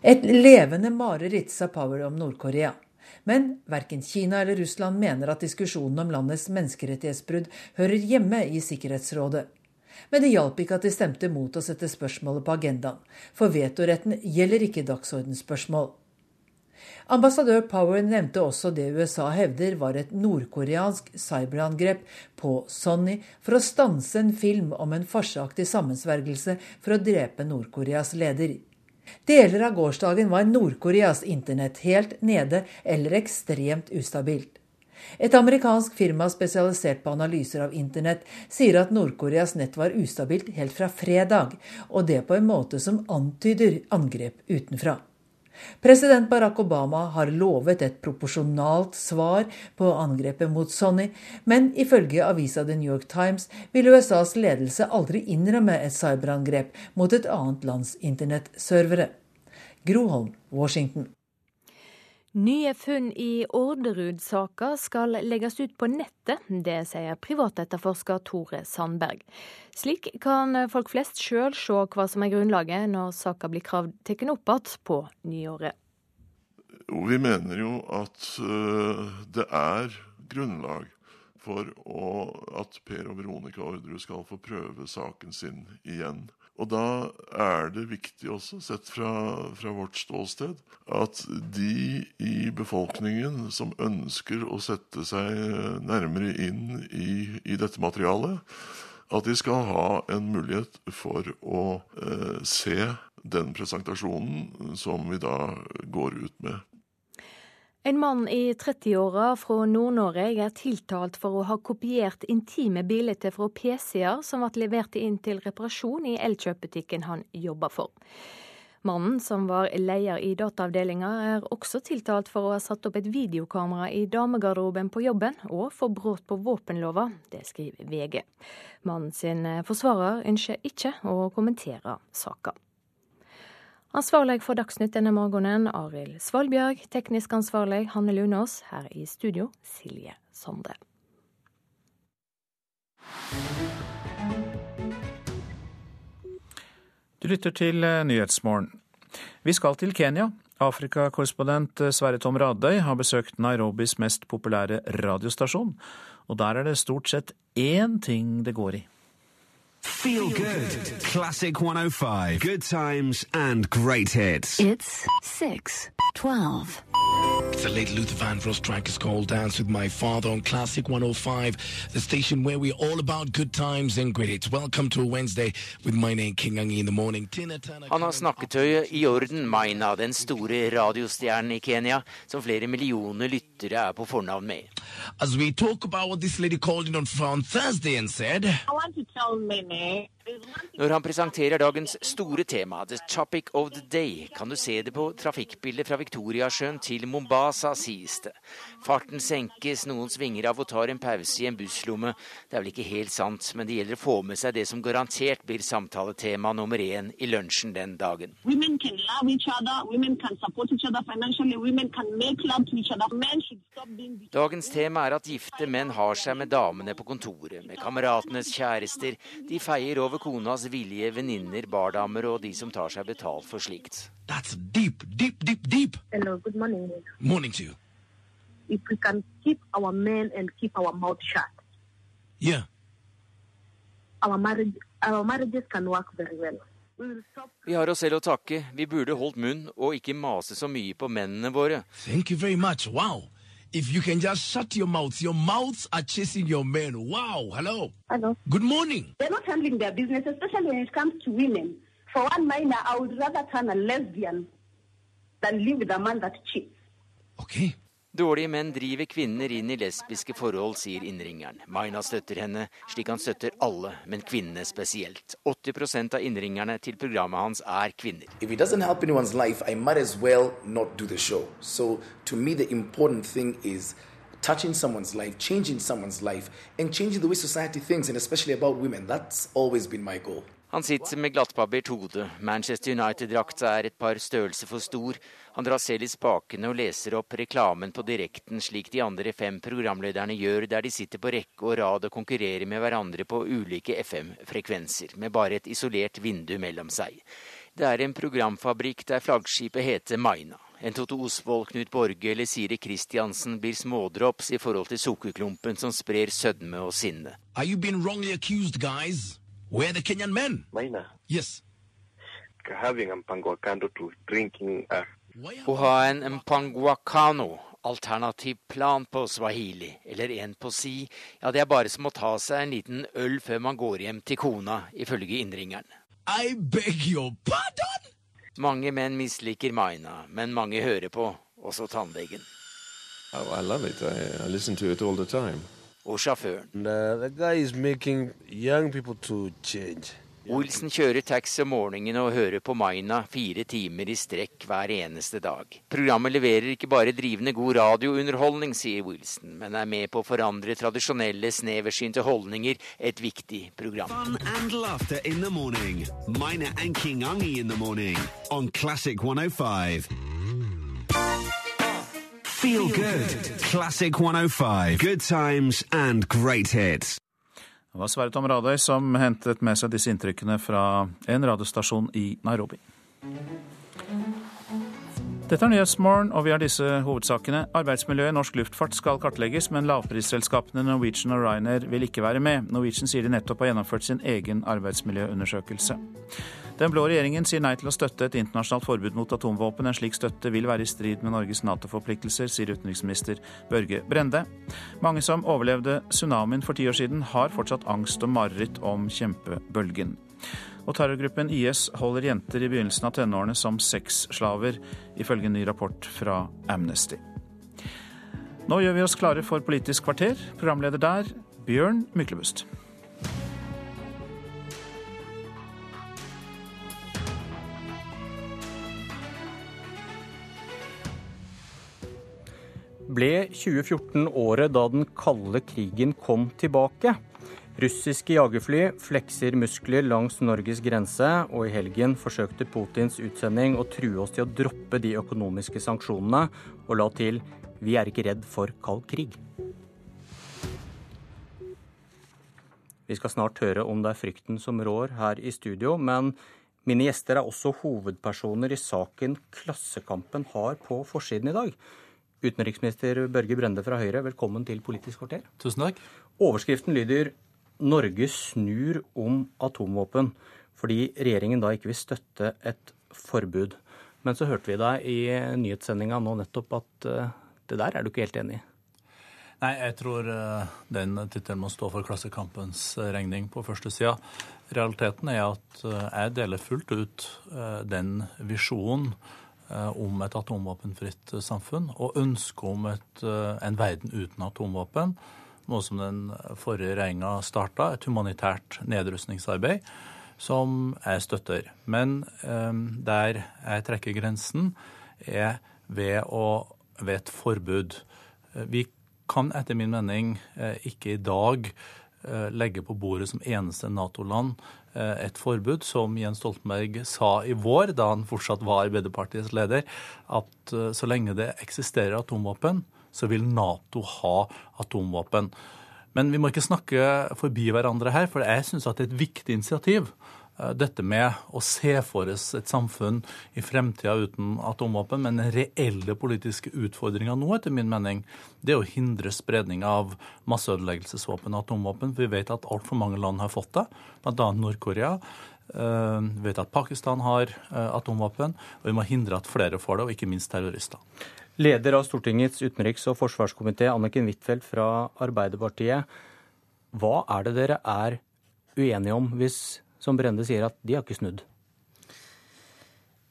Et levende mareritt, sa Power om Nord-Korea. Men verken Kina eller Russland mener at diskusjonen om landets menneskerettighetsbrudd hører hjemme i Sikkerhetsrådet. Men det hjalp ikke at de stemte mot å sette spørsmålet på agendaen, for vetoretten gjelder ikke dagsordensspørsmål. Ambassadør Power nevnte også det USA hevder var et nordkoreansk cyberangrep på Sonny for å stanse en film om en farsaktig sammensvergelse for å drepe Nord-Koreas leder. Deler av gårsdagen var Nord-Koreas internett helt nede eller ekstremt ustabilt. Et amerikansk firma spesialisert på analyser av internett sier at Nord-Koreas nett var ustabilt helt fra fredag, og det på en måte som antyder angrep utenfra. President Barack Obama har lovet et proporsjonalt svar på angrepet mot Sonny, men ifølge avisa The New York Times vil USAs ledelse aldri innrømme et cyberangrep mot et annet lands internettservere. Groholm, Washington. Nye funn i Orderud-saka skal legges ut på nettet. Det sier privatetterforsker Tore Sandberg. Slik kan folk flest sjøl se hva som er grunnlaget når saka blir kravd tatt opp igjen på nyåret. Vi mener jo at eh, det er grunnlag for at Per og Veronica Orderud skal få prøve saken sin igjen. Og da er det viktig også, sett fra, fra, vårt ståsted, at de i befolkningen som ønsker å sette seg nærmere inn i, i dette materialet, at de skal ha en mulighet for å eh, se den presentasjonen som vi da går ut med. En mann i 30-åra fra Nord-Norge er tiltalt for å ha kopiert intime bilder fra PC-er som ble levert inn til reparasjon i Elkjøp-butikken han jobber for. Mannen, som var leder i dataavdelinga, er også tiltalt for å ha satt opp et videokamera i damegarderoben på jobben, og for brudd på våpenlova. Det skriver VG. Mannen sin forsvarer ønsker ikke å kommentere saka. Ansvarlig for Dagsnytt denne morgenen, Arild Svalbjørg. Teknisk ansvarlig, Hanne Lunås. Her i studio, Silje Sondre. Du lytter til eh, Nyhetsmorgen. Vi skal til Kenya. Afrikakorrespondent eh, Sverre Tom Radøy har besøkt Nairobis mest populære radiostasjon. Og der er det stort sett én ting det går i. Feel, good. Classic 105. Good times and great hits. It's six. 12. The late Luther Vandross track is called Dance with My Father on Classic 105, the station where we're all about good times and great hits. Welcome to Wednesday with my name King Angi in the morning. Han har snakketøyet i orden, Maina, den store radiostjernen i Kenya, som flere millioner lyttere er på fornavn med. As we talk about what this lady called in on, on Thursday and said I want to tell Mene Når han presenterer dagens store tema, The Topic of the Day, kan du se det på trafikkbildet fra Viktoriasjøen til Mombasa, sies det. Farten senkes, noen svinger av og tar en pause i en busslomme. Det er vel ikke helt sant, men det gjelder å få med seg det som garantert blir samtaletema nummer én i lunsjen den dagen. Dagens tema er at gifte menn har seg med damene på kontoret, med kameratenes kjærester. De feier over konas villige venninner, bardamer og de som tar seg betalt for slikt. That's deep, deep, deep, deep. Hello, good morning. Morning to you. If we can keep our men and keep our mouth shut, Yeah. our marriage, our marriages can work very well. Vi har oss selv å takke. Vi burde holdt munn og ikke mase så mye på mennene våre. Thank you very much. Wow. If you can just shut your mouths, your mouths are chasing your men. Wow. Hello. Hello. Good morning. They're not handling their business, especially when it comes to women. For one minor, I would rather turn a lesbian than live with a man that cheats. Dårlige menn driver kvinner inn i lesbiske forhold, sier innringeren. Maina støtter henne, slik han støtter alle, men kvinnene spesielt. 80% av innringerne til programmet hans er kvinner. Life, well. So me, touching someone's life, changing someone's life, and changing the way society thinks, and especially about women. That's always been my goal. Han sitter med glattbarbert hode. Manchester United-drakta er et par størrelser for stor. Han drar selv i spakene og leser opp reklamen på direkten, slik de andre fem programlederne gjør, der de sitter på rekke og rad og konkurrerer med hverandre på ulike FM-frekvenser, med bare et isolert vindu mellom seg. Det er en programfabrikk der flaggskipet heter Maina. En Toto Osvold, Knut Borge eller Siri Kristiansen blir smådrops i forhold til sukkerklumpen som sprer sødme og sinne. Are you being wrongly accused, guys? Where are the Kenyan men? Maina. Yes. Having a mpango to drinking uh, Å ha en mpanguacano, alternativ plan på swahili, eller en på si, ja det er bare som å ta seg en liten øl før man går hjem til kona, ifølge innringeren. I beg your pardon? Mange menn misliker Maina, men mange hører på, også tannlegen. Oh, I love it. I, I listen to it all the time. Og sjåføren. And, uh, the guy is making young people to change. Wilson kjører taxi om morgenen og hører på Maina fire timer i strekk hver eneste dag. Programmet leverer ikke bare drivende god radiounderholdning, sier Wilson, men er med på å forandre tradisjonelle, sneversynte holdninger, et viktig program. Fun and laughter in the morning. Mina and King Ungi in the morning on Classic 105. Feel good. Classic 105. Good times and great hits. Det var Sverre Tom Radøy som hentet med seg disse inntrykkene fra en radiostasjon i Nairobi. Dette er Nyhetsmorgen, og vi har disse hovedsakene. Arbeidsmiljøet i norsk luftfart skal kartlegges, men lavprisselskapene Norwegian og Ryanair vil ikke være med. Norwegian sier de nettopp har gjennomført sin egen arbeidsmiljøundersøkelse. Den blå regjeringen sier nei til å støtte et internasjonalt forbud mot atomvåpen. En slik støtte vil være i strid med Norges Nato-forpliktelser, sier utenriksminister Børge Brende. Mange som overlevde tsunamien for ti år siden, har fortsatt angst og mareritt om kjempebølgen. Og terrorgruppen IS holder jenter i begynnelsen av tenårene som sexslaver, ifølge en ny rapport fra Amnesty. Nå gjør vi oss klare for Politisk kvarter. Programleder der, Bjørn Myklebust. Ble 2014 året da den kalde krigen kom tilbake. Russiske jagerfly flekser muskler langs Norges grense, og i helgen forsøkte Putins utsending å true oss til å droppe de økonomiske sanksjonene, og la til 'vi er ikke redd for kald krig'. Vi skal snart høre om det er frykten som rår her i studio, men mine gjester er også hovedpersoner i saken Klassekampen har på forsiden i dag. Utenriksminister Børge Brende fra Høyre, velkommen til Politisk kvarter. Tusen takk. Overskriften lyder 'Norge snur om atomvåpen', fordi regjeringen da ikke vil støtte et forbud. Men så hørte vi deg i nyhetssendinga nå nettopp at det der er du ikke helt enig i? Nei, jeg tror den tittelen må stå for Klassekampens regning på første sida. Realiteten er at jeg deler fullt ut den visjonen om et atomvåpenfritt samfunn og ønsket om et, en verden uten atomvåpen noe som den forrige regjeringa starta, et humanitært nedrustningsarbeid som jeg støtter. Men der jeg trekker grensen, er ved, å, ved et forbud. Vi kan etter min mening eh, ikke i dag eh, legge på bordet som eneste Nato-land eh, et forbud, som Jens Stoltenberg sa i vår, da han fortsatt var Arbeiderpartiets leder, at så lenge det eksisterer atomvåpen, så vil Nato ha atomvåpen. Men vi må ikke snakke forbi hverandre her, for jeg syns det er et viktig initiativ. Eh, dette med å se for oss et samfunn i fremtida uten atomvåpen. Men den reelle politiske utfordringa nå, etter min mening, det er å hindre spredning av masseødeleggelsesvåpen og atomvåpen. Vi vet at altfor mange land har fått det, bl.a. Nord-Korea. Eh, vi vet at Pakistan har eh, atomvåpen, og vi må hindre at flere får det, og ikke minst terrorister. Leder av Stortingets utenriks- og forsvarskomité, Anniken Huitfeldt fra Arbeiderpartiet. Hva er det dere er uenige om, hvis, som Brende sier, at de har ikke snudd?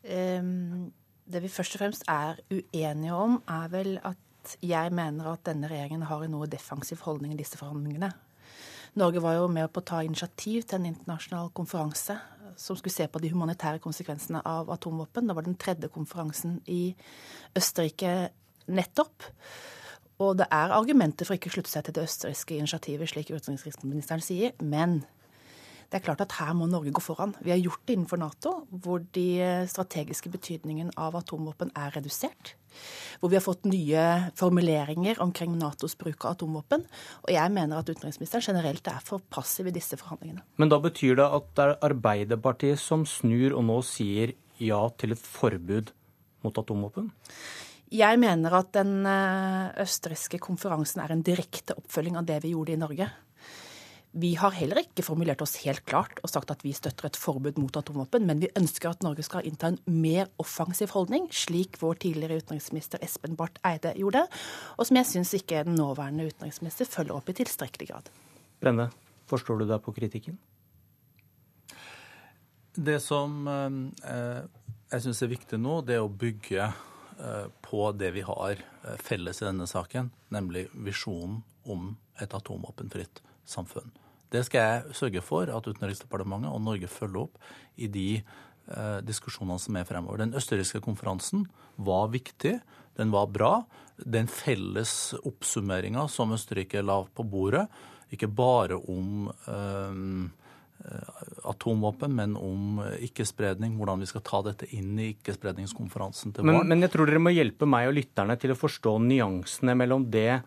Um, det vi først og fremst er uenige om, er vel at jeg mener at denne regjeringen har en noe defensiv holdning i disse forhandlingene. Norge var jo med på å ta initiativ til en internasjonal konferanse som skulle se på de humanitære konsekvensene av atomvåpen. Det var den tredje konferansen i Østerrike nettopp. Og det er argumenter for ikke å slutte seg til det østerrikske initiativet, slik utenriksministeren sier. Men det er klart at her må Norge gå foran. Vi har gjort det innenfor Nato, hvor de strategiske betydningen av atomvåpen er redusert hvor vi har fått nye formuleringer omkring Natos bruk av atomvåpen. Og jeg mener at utenriksministeren generelt er for passiv i disse forhandlingene. Men da betyr det at det er Arbeiderpartiet som snur og nå sier ja til et forbud mot atomvåpen? Jeg mener at den eh, østerrikske konferansen er en direkte oppfølging av det vi gjorde i Norge. Vi har heller ikke formulert oss helt klart og sagt at vi støtter et forbud mot atomvåpen, men vi ønsker at Norge skal innta en mer offensiv holdning, slik vår tidligere utenriksminister Espen Barth Eide gjorde, og som jeg syns ikke den nåværende utenriksminister følger opp i tilstrekkelig grad. Brenne, forstår du deg på kritikken? Det som eh, jeg syns er viktig nå, det er å bygge eh, på det vi har eh, felles i denne saken, nemlig visjonen om et atomvåpenfritt samfunn. Det skal jeg sørge for at Utenriksdepartementet og Norge følger opp i de eh, diskusjonene som er fremover. Den østerrikske konferansen var viktig. Den var bra. Den felles oppsummeringa som Østerrike la på bordet, ikke bare om eh, atomvåpen, men om ikke-spredning, hvordan vi skal ta dette inn i ikke-spredningskonferansen til våren. Men, men jeg tror dere må hjelpe meg og lytterne til å forstå nyansene mellom det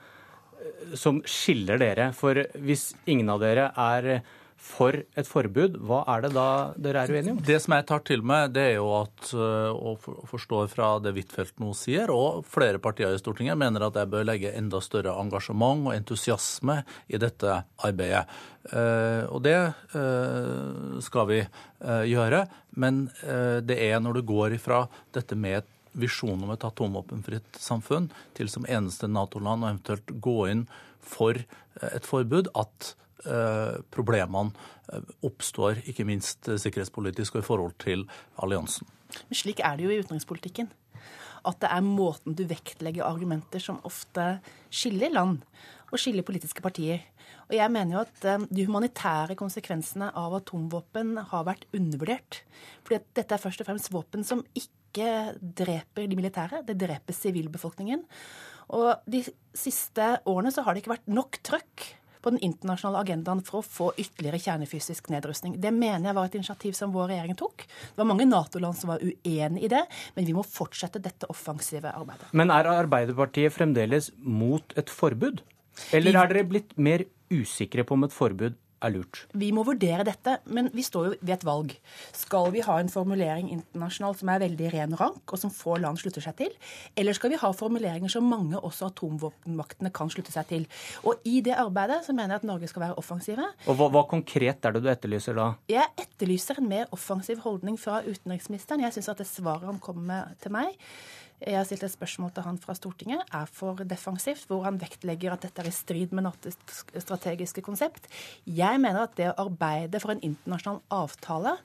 som skiller dere? For hvis ingen av dere er for et forbud, hva er det da dere er uenige om? Det som jeg tar til meg, det er jo at, og forstår fra det Huitfeldt nå sier, og flere partier i Stortinget mener at jeg bør legge enda større engasjement og entusiasme i dette arbeidet. Og det skal vi gjøre. Men det er når du går ifra dette med et visjonen om et atomvåpenfritt samfunn til som eneste Nato-land og eventuelt gå inn for eh, et forbud, at eh, problemene eh, oppstår, ikke minst sikkerhetspolitisk og i forhold til alliansen. Men slik er det jo i utenrikspolitikken. At det er måten du vektlegger argumenter som ofte skiller land og skiller politiske partier. Og jeg mener jo at De humanitære konsekvensene av atomvåpen har vært undervurdert. Fordi dette er først og fremst våpen som ikke ikke dreper de militære, det dreper sivilbefolkningen. Og de siste årene så har det ikke vært nok trøkk på den internasjonale agendaen for å få ytterligere kjernefysisk nedrustning. Det mener jeg var et initiativ som vår regjering tok. Det var mange Nato-land som var uenig i det, men vi må fortsette dette offensive arbeidet. Men er Arbeiderpartiet fremdeles mot et forbud? Eller er dere blitt mer usikre på om et forbud er lurt? Vi må vurdere dette, men vi står jo ved et valg. Skal vi ha en formulering internasjonalt som er veldig ren rank, og som få land slutter seg til? Eller skal vi ha formuleringer som mange, også atomvåpenmaktene, kan slutte seg til? Og i det arbeidet så mener jeg at Norge skal være offensive. Og hva, hva konkret er det du etterlyser da? Jeg etterlyser en mer offensiv holdning fra utenriksministeren. Jeg syns at det svaret han kommer med til meg, jeg har stilt et spørsmål til han fra Stortinget, er for defensivt, hvor han vektlegger at dette er i strid med NATOs strategiske konsept. Jeg mener at det å arbeide for en internasjonal avtale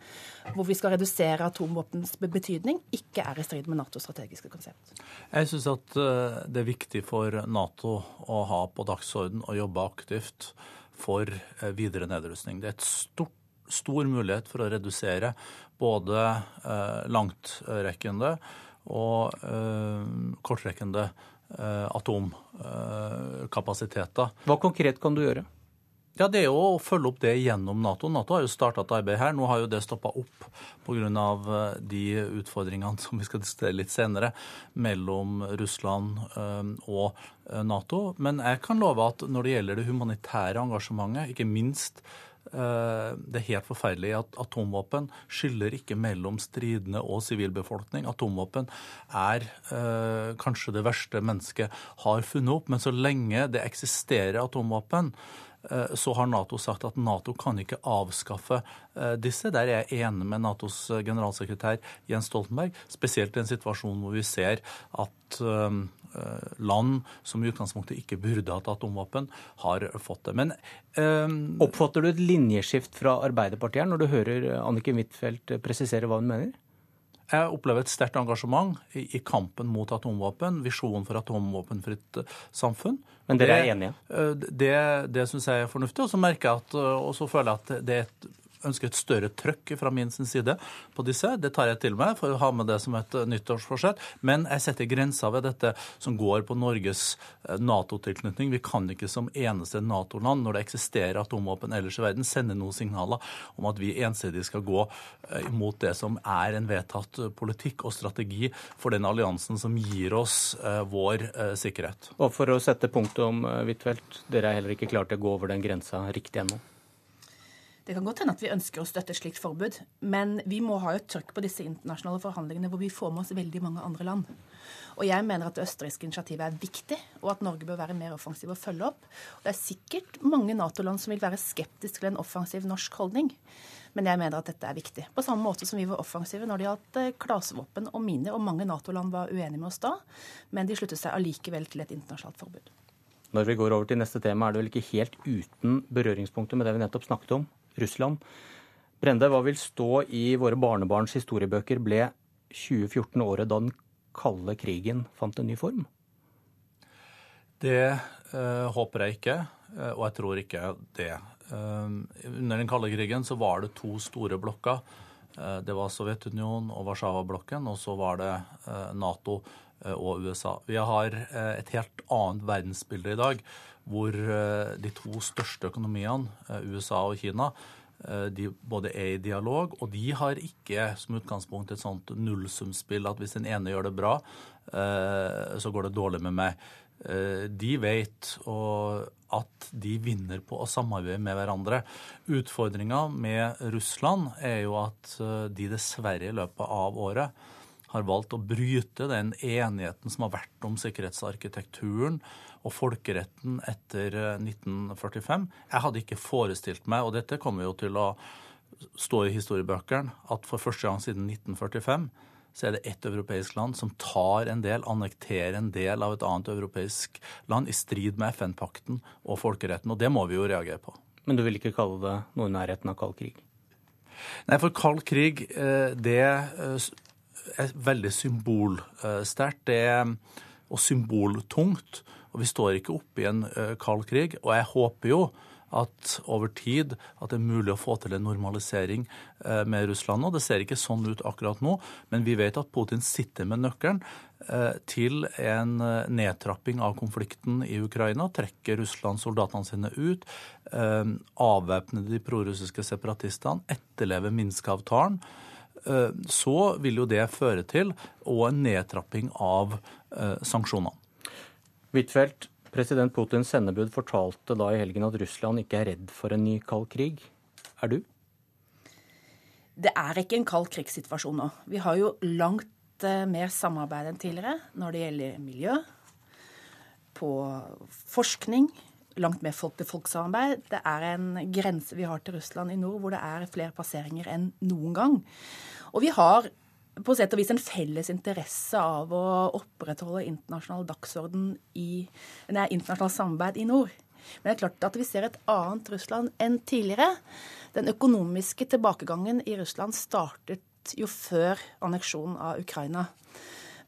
hvor vi skal redusere atomvåpens betydning, ikke er i strid med NATOs strategiske konsept. Jeg syns at eh, det er viktig for Nato å ha på dagsorden og jobbe aktivt for eh, videre nedrustning. Det er et stort stor mulighet for å redusere både eh, langtrekkende og eh, kortrekkende eh, atomkapasiteter. Hva konkret kan du gjøre? Ja, Det er jo å følge opp det gjennom Nato. Nato har jo starta et arbeid her. Nå har jo det stoppa opp pga. de utfordringene [LAUGHS] som vi skal diskutere litt senere, mellom Russland og Nato. Men jeg kan love at når det gjelder det humanitære engasjementet, ikke minst Eh, det er helt forferdelig at atomvåpen skiller ikke mellom stridende og sivilbefolkning. Atomvåpen er eh, kanskje det verste mennesket har funnet opp. Men så lenge det eksisterer atomvåpen, eh, så har Nato sagt at Nato kan ikke avskaffe disse. Der er jeg enig med Natos generalsekretær Jens Stoltenberg, spesielt i en situasjon hvor vi ser at Eh, land som i utgangspunktet ikke burde hatt atomvåpen, har fått det. Men um, Oppfatter du et linjeskift fra Arbeiderpartiet når du hører Anniken Huitfeldt presisere hva hun mener? Jeg opplever et sterkt engasjement i, i, kampen mot atomvåpen, visjonen for atomvåpenfritt samfunn. Men dere er enige? Det, det, det syns jeg er fornuftig. Og så merker jeg at, og så føler jeg at det er et ønsker et større trøkk fra min side på disse. Det tar jeg til meg for å ha med det som et eh, nyttårsforsett. Men jeg setter grensa ved dette som går på Norges eh, Nato-tilknytning. Vi kan ikke som eneste Nato-land, når det eksisterer atomvåpen ellers i verden, sende noen signaler om at vi ensidig skal gå mot imot det som er en vedtatt politikk og strategi for den alliansen som gir oss vår sikkerhet. Og for å sette punktum, Huitfeldt, dere er heller ikke klare til å gå over den grensa riktig ennå? Det kan godt hende at vi ønsker å støtte et slikt forbud, men vi må ha et trøkk på disse internasjonale forhandlingene hvor vi får med oss veldig mange andre land. Og jeg mener at det østerrikske initiativet er viktig, og at Norge bør være mer offensiv og følge opp. Og det er sikkert mange Nato-land som vil være skeptiske til en offensiv norsk holdning. Men jeg mener at dette er viktig. På samme måte som vi var offensive når det gjaldt eh, klasevåpen og miner. Og mange Nato-land var uenige med oss da, men de sluttet seg allikevel til et internasjonalt forbud. Når vi går over til neste tema, er det vel ikke helt uten berøringspunkter med det vi nettopp snakket om? Russland. Brende, hva vil stå i våre barnebarns historiebøker? Ble 2014 året da den kalde krigen fant en ny form? Det uh, håper jeg ikke, uh, og jeg tror ikke det. Uh, under den kalde krigen så var det to store blokker. det var Sovjetunionen og Warszawa-blokken, og så var det Nato og USA. Vi har et helt annet verdensbilde i dag hvor eh, de to største økonomiene, eh, USA og Kina, eh, de både er i dialog, og de har ikke som utgangspunkt et sånt nullsumspill at hvis den ene gjør det bra, så går det dårlig med meg. De vet at de vinner på å samarbeide med hverandre. Utfordringa med Russland er jo at de dessverre i løpet av året har valgt å bryte den enigheten som har vært om sikkerhetsarkitekturen og folkeretten etter 1945. Eh, Jeg hadde ikke forestilt meg, og dette kommer jo til å stå i historiebøkene, at for første gang siden 1945 så er det ett europeisk land som tar en del, annekterer en del av et annet europeisk land i strid med FN-pakten og folkeretten. Og det må vi jo reagere på. Men du vil ikke kalle det noe i nærheten av kald krig? Nei, for kald krig, eh, det eh, er veldig symbolsterkt. Det er og symboltungt. Og vi står ikke oppe i en uh, kald krig. Og jeg håper jo at over tid at det er mulig å få til en normalisering uh, med Russland nå. Det ser ikke sånn ut akkurat nå, men vi vet at Putin sitter med nøkkelen uh, til en nedtrapping av konflikten i Ukraina. Trekker Russland soldatene sine ut, avvæpner de prorussiske separatistene, etterlever Minsk-avtalen så vil jo det føre til og en nedtrapping av sanksjonene. Huitfeldt, President Putins sendebud fortalte da i helgen at Russland ikke er redd for en ny kald krig. Er du? Det er ikke en kald krigssituasjon nå. Vi har jo langt eh, mer samarbeid enn tidligere når det gjelder miljø, på forskning, langt mer folk-til-folk-samarbeid. Det er en grense vi har til Russland i nord hvor det er flere passeringer enn noen gang. Og vi har på sett og vis en felles interesse av å opprettholde internasjonal dagsorden i nei, internasjonalt samarbeid i nord. Men det er klart at vi ser et annet Russland enn tidligere. Den økonomiske tilbakegangen i Russland startet jo før anneksjonen av Ukraina.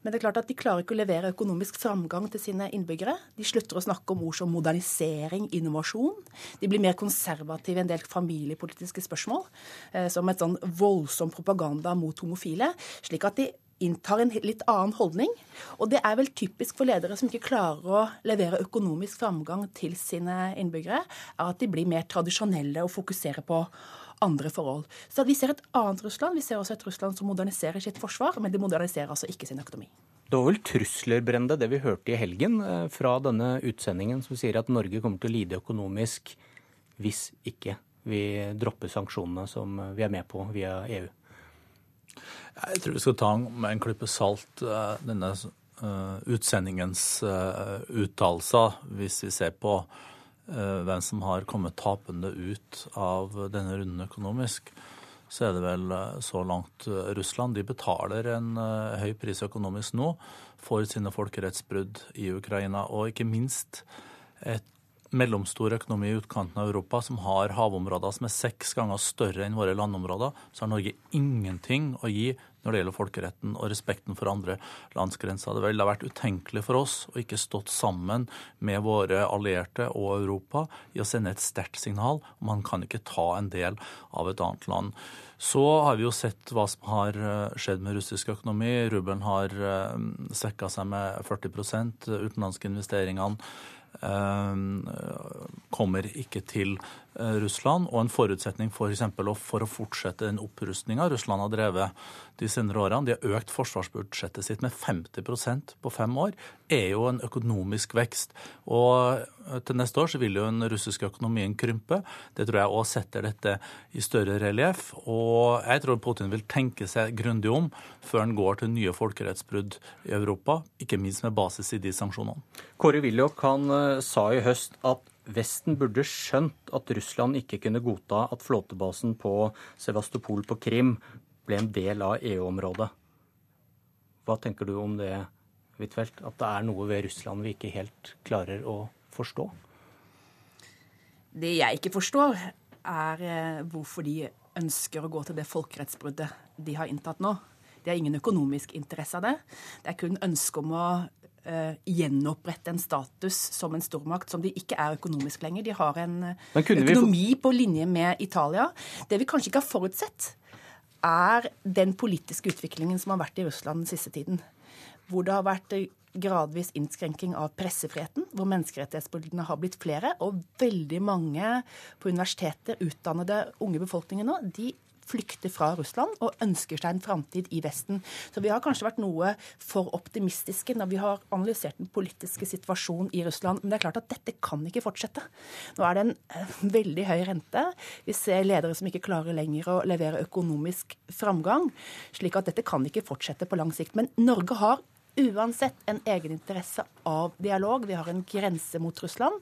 Men det er klart at de klarer ikke å levere økonomisk framgang til sine innbyggere. De slutter å snakke om ord som modernisering, innovasjon. De blir mer konservative i en del familiepolitiske spørsmål, eh, som et sånn voldsom propaganda mot homofile. slik at de inntar en litt annen holdning. Og det er vel typisk for ledere som ikke klarer å levere økonomisk framgang til sine innbyggere, er at de blir mer tradisjonelle og fokuserer på andre forhold. Så vi ser et annet Russland. Vi ser også et Russland som moderniserer sitt forsvar, men de moderniserer altså ikke sin økonomi. Det var vel trusler, Brende, det vi hørte i helgen eh, fra denne utsendingen, som sier at Norge kommer til å lide økonomisk hvis ikke vi dropper sanksjonene som vi er med på via EU. Jeg tror vi skal ta med en klype salt eh, denne eh, utsendingens uttalelser, hvis vi ser på hvem som har kommet tapende ut av denne runden økonomisk, så er det vel eh, så langt eh, Russland. De betaler en høy pris økonomisk nå for sine folkerettsbrudd i Ukraina, og ikke minst et mellomstor økonomi i utkanten av Europa som har havområder som er seks ganger større enn våre landområder, så har Norge ingenting å gi når det gjelder folkeretten og respekten for andre landsgrenser. Det ville vært utenkelig for oss å ikke stått sammen med våre allierte og Europa i å sende et sterkt signal om man kan ikke ta en del av et annet land. Så har vi jo sett hva som har eh, skjedd med russisk økonomi. Rubelen har eh, svekka seg med 40 utenlandske investeringene Eh, kommer ikke til Russland. Og en forutsetning for, eksempel, for å fortsette den opprustninga Russland har drevet de senere årene, de har økt forsvarsbudsjettet sitt med 50% på fem år, er jo en økonomisk vekst. Og eh, til neste år så vil jo den russiske økonomien krympe. Det tror jeg òg setter dette i større relieff. Og jeg tror Putin vil tenke seg grundig om før han går til nye folkerettsbrudd i Europa, ikke minst med basis i de sanksjonene. Kåre Willoch han sa i høst at Vesten burde skjønt at Russland ikke kunne godta at flåtebasen på Sevastopol på Krim ble en del av EU-området. Hva tenker du om det, Huitfeldt? At det er noe ved Russland vi ikke helt klarer å forstå? Det jeg ikke forstår, er eh, hvorfor de ønsker å gå til det folkerettsbruddet de har inntatt nå. De har ingen økonomisk interesse av det. Det er kun ønske om å uh, gjenopprette en status som en stormakt som de ikke er økonomisk lenger. De har en økonomi vi... på linje med Italia. Det vi kanskje ikke har forutsett, er den politiske utviklingen som har vært i Russland den siste tiden. Hvor det har vært gradvis innskrenking av pressefriheten, hvor menneskerettighetsbruddene har blitt flere. Og veldig mange på universiteter, utdannede unge befolkninger nå, de flykter fra Russland og ønsker seg en framtid i Vesten. Så vi har kanskje vært noe for optimistiske når vi har analysert den politiske situasjonen i Russland. Men det er klart at dette kan ikke fortsette. Nå er det en eh, veldig høy rente. Vi ser ledere som ikke klarer lenger å levere økonomisk framgang. Slik at dette kan ikke fortsette på lang sikt. Men Norge har uansett en egeninteresse av dialog. Vi har en grense mot Russland.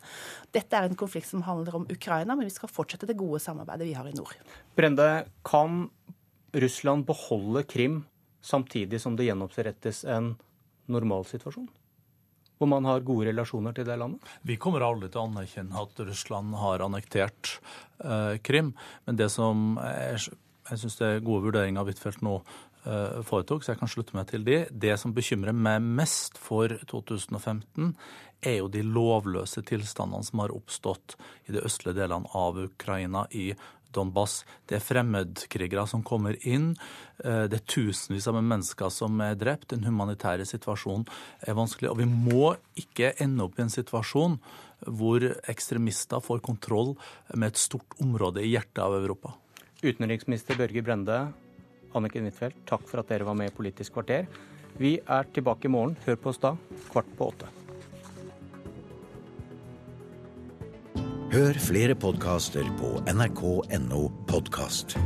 Dette er en konflikt som handler om Ukraina, men vi skal fortsette det gode samarbeidet vi har i nord. Brende, kan Russland beholde Krim samtidig som det gjenopprettes en normalsituasjon? Hvor man har gode relasjoner til det landet? Vi kommer aldri til å anerkjenne at Russland har annektert eh, Krim. Men det som er, jeg syns det er gode vurderinger av Huitfeldt nå foretok, så jeg kan slutte meg til de. Det som bekymrer meg mest for 2015, er jo de lovløse tilstandene som har oppstått i de østlige delene av Ukraina, i Donbass. Det er fremmedkrigere som kommer inn. Eh, det er tusenvis av mennesker som er drept. Den humanitære situasjonen er vanskelig. Og vi må ikke ende opp i en situasjon hvor ekstremister får kontroll med et stort område i hjertet av Europa. Utenriksminister Børge Brende, Anniken Huitfeldt, takk for at dere var med i Politisk kvarter. Vi er tilbake i morgen. Hør på oss da, kvart på åtte. Hør flere podkaster på nrk.no podkast.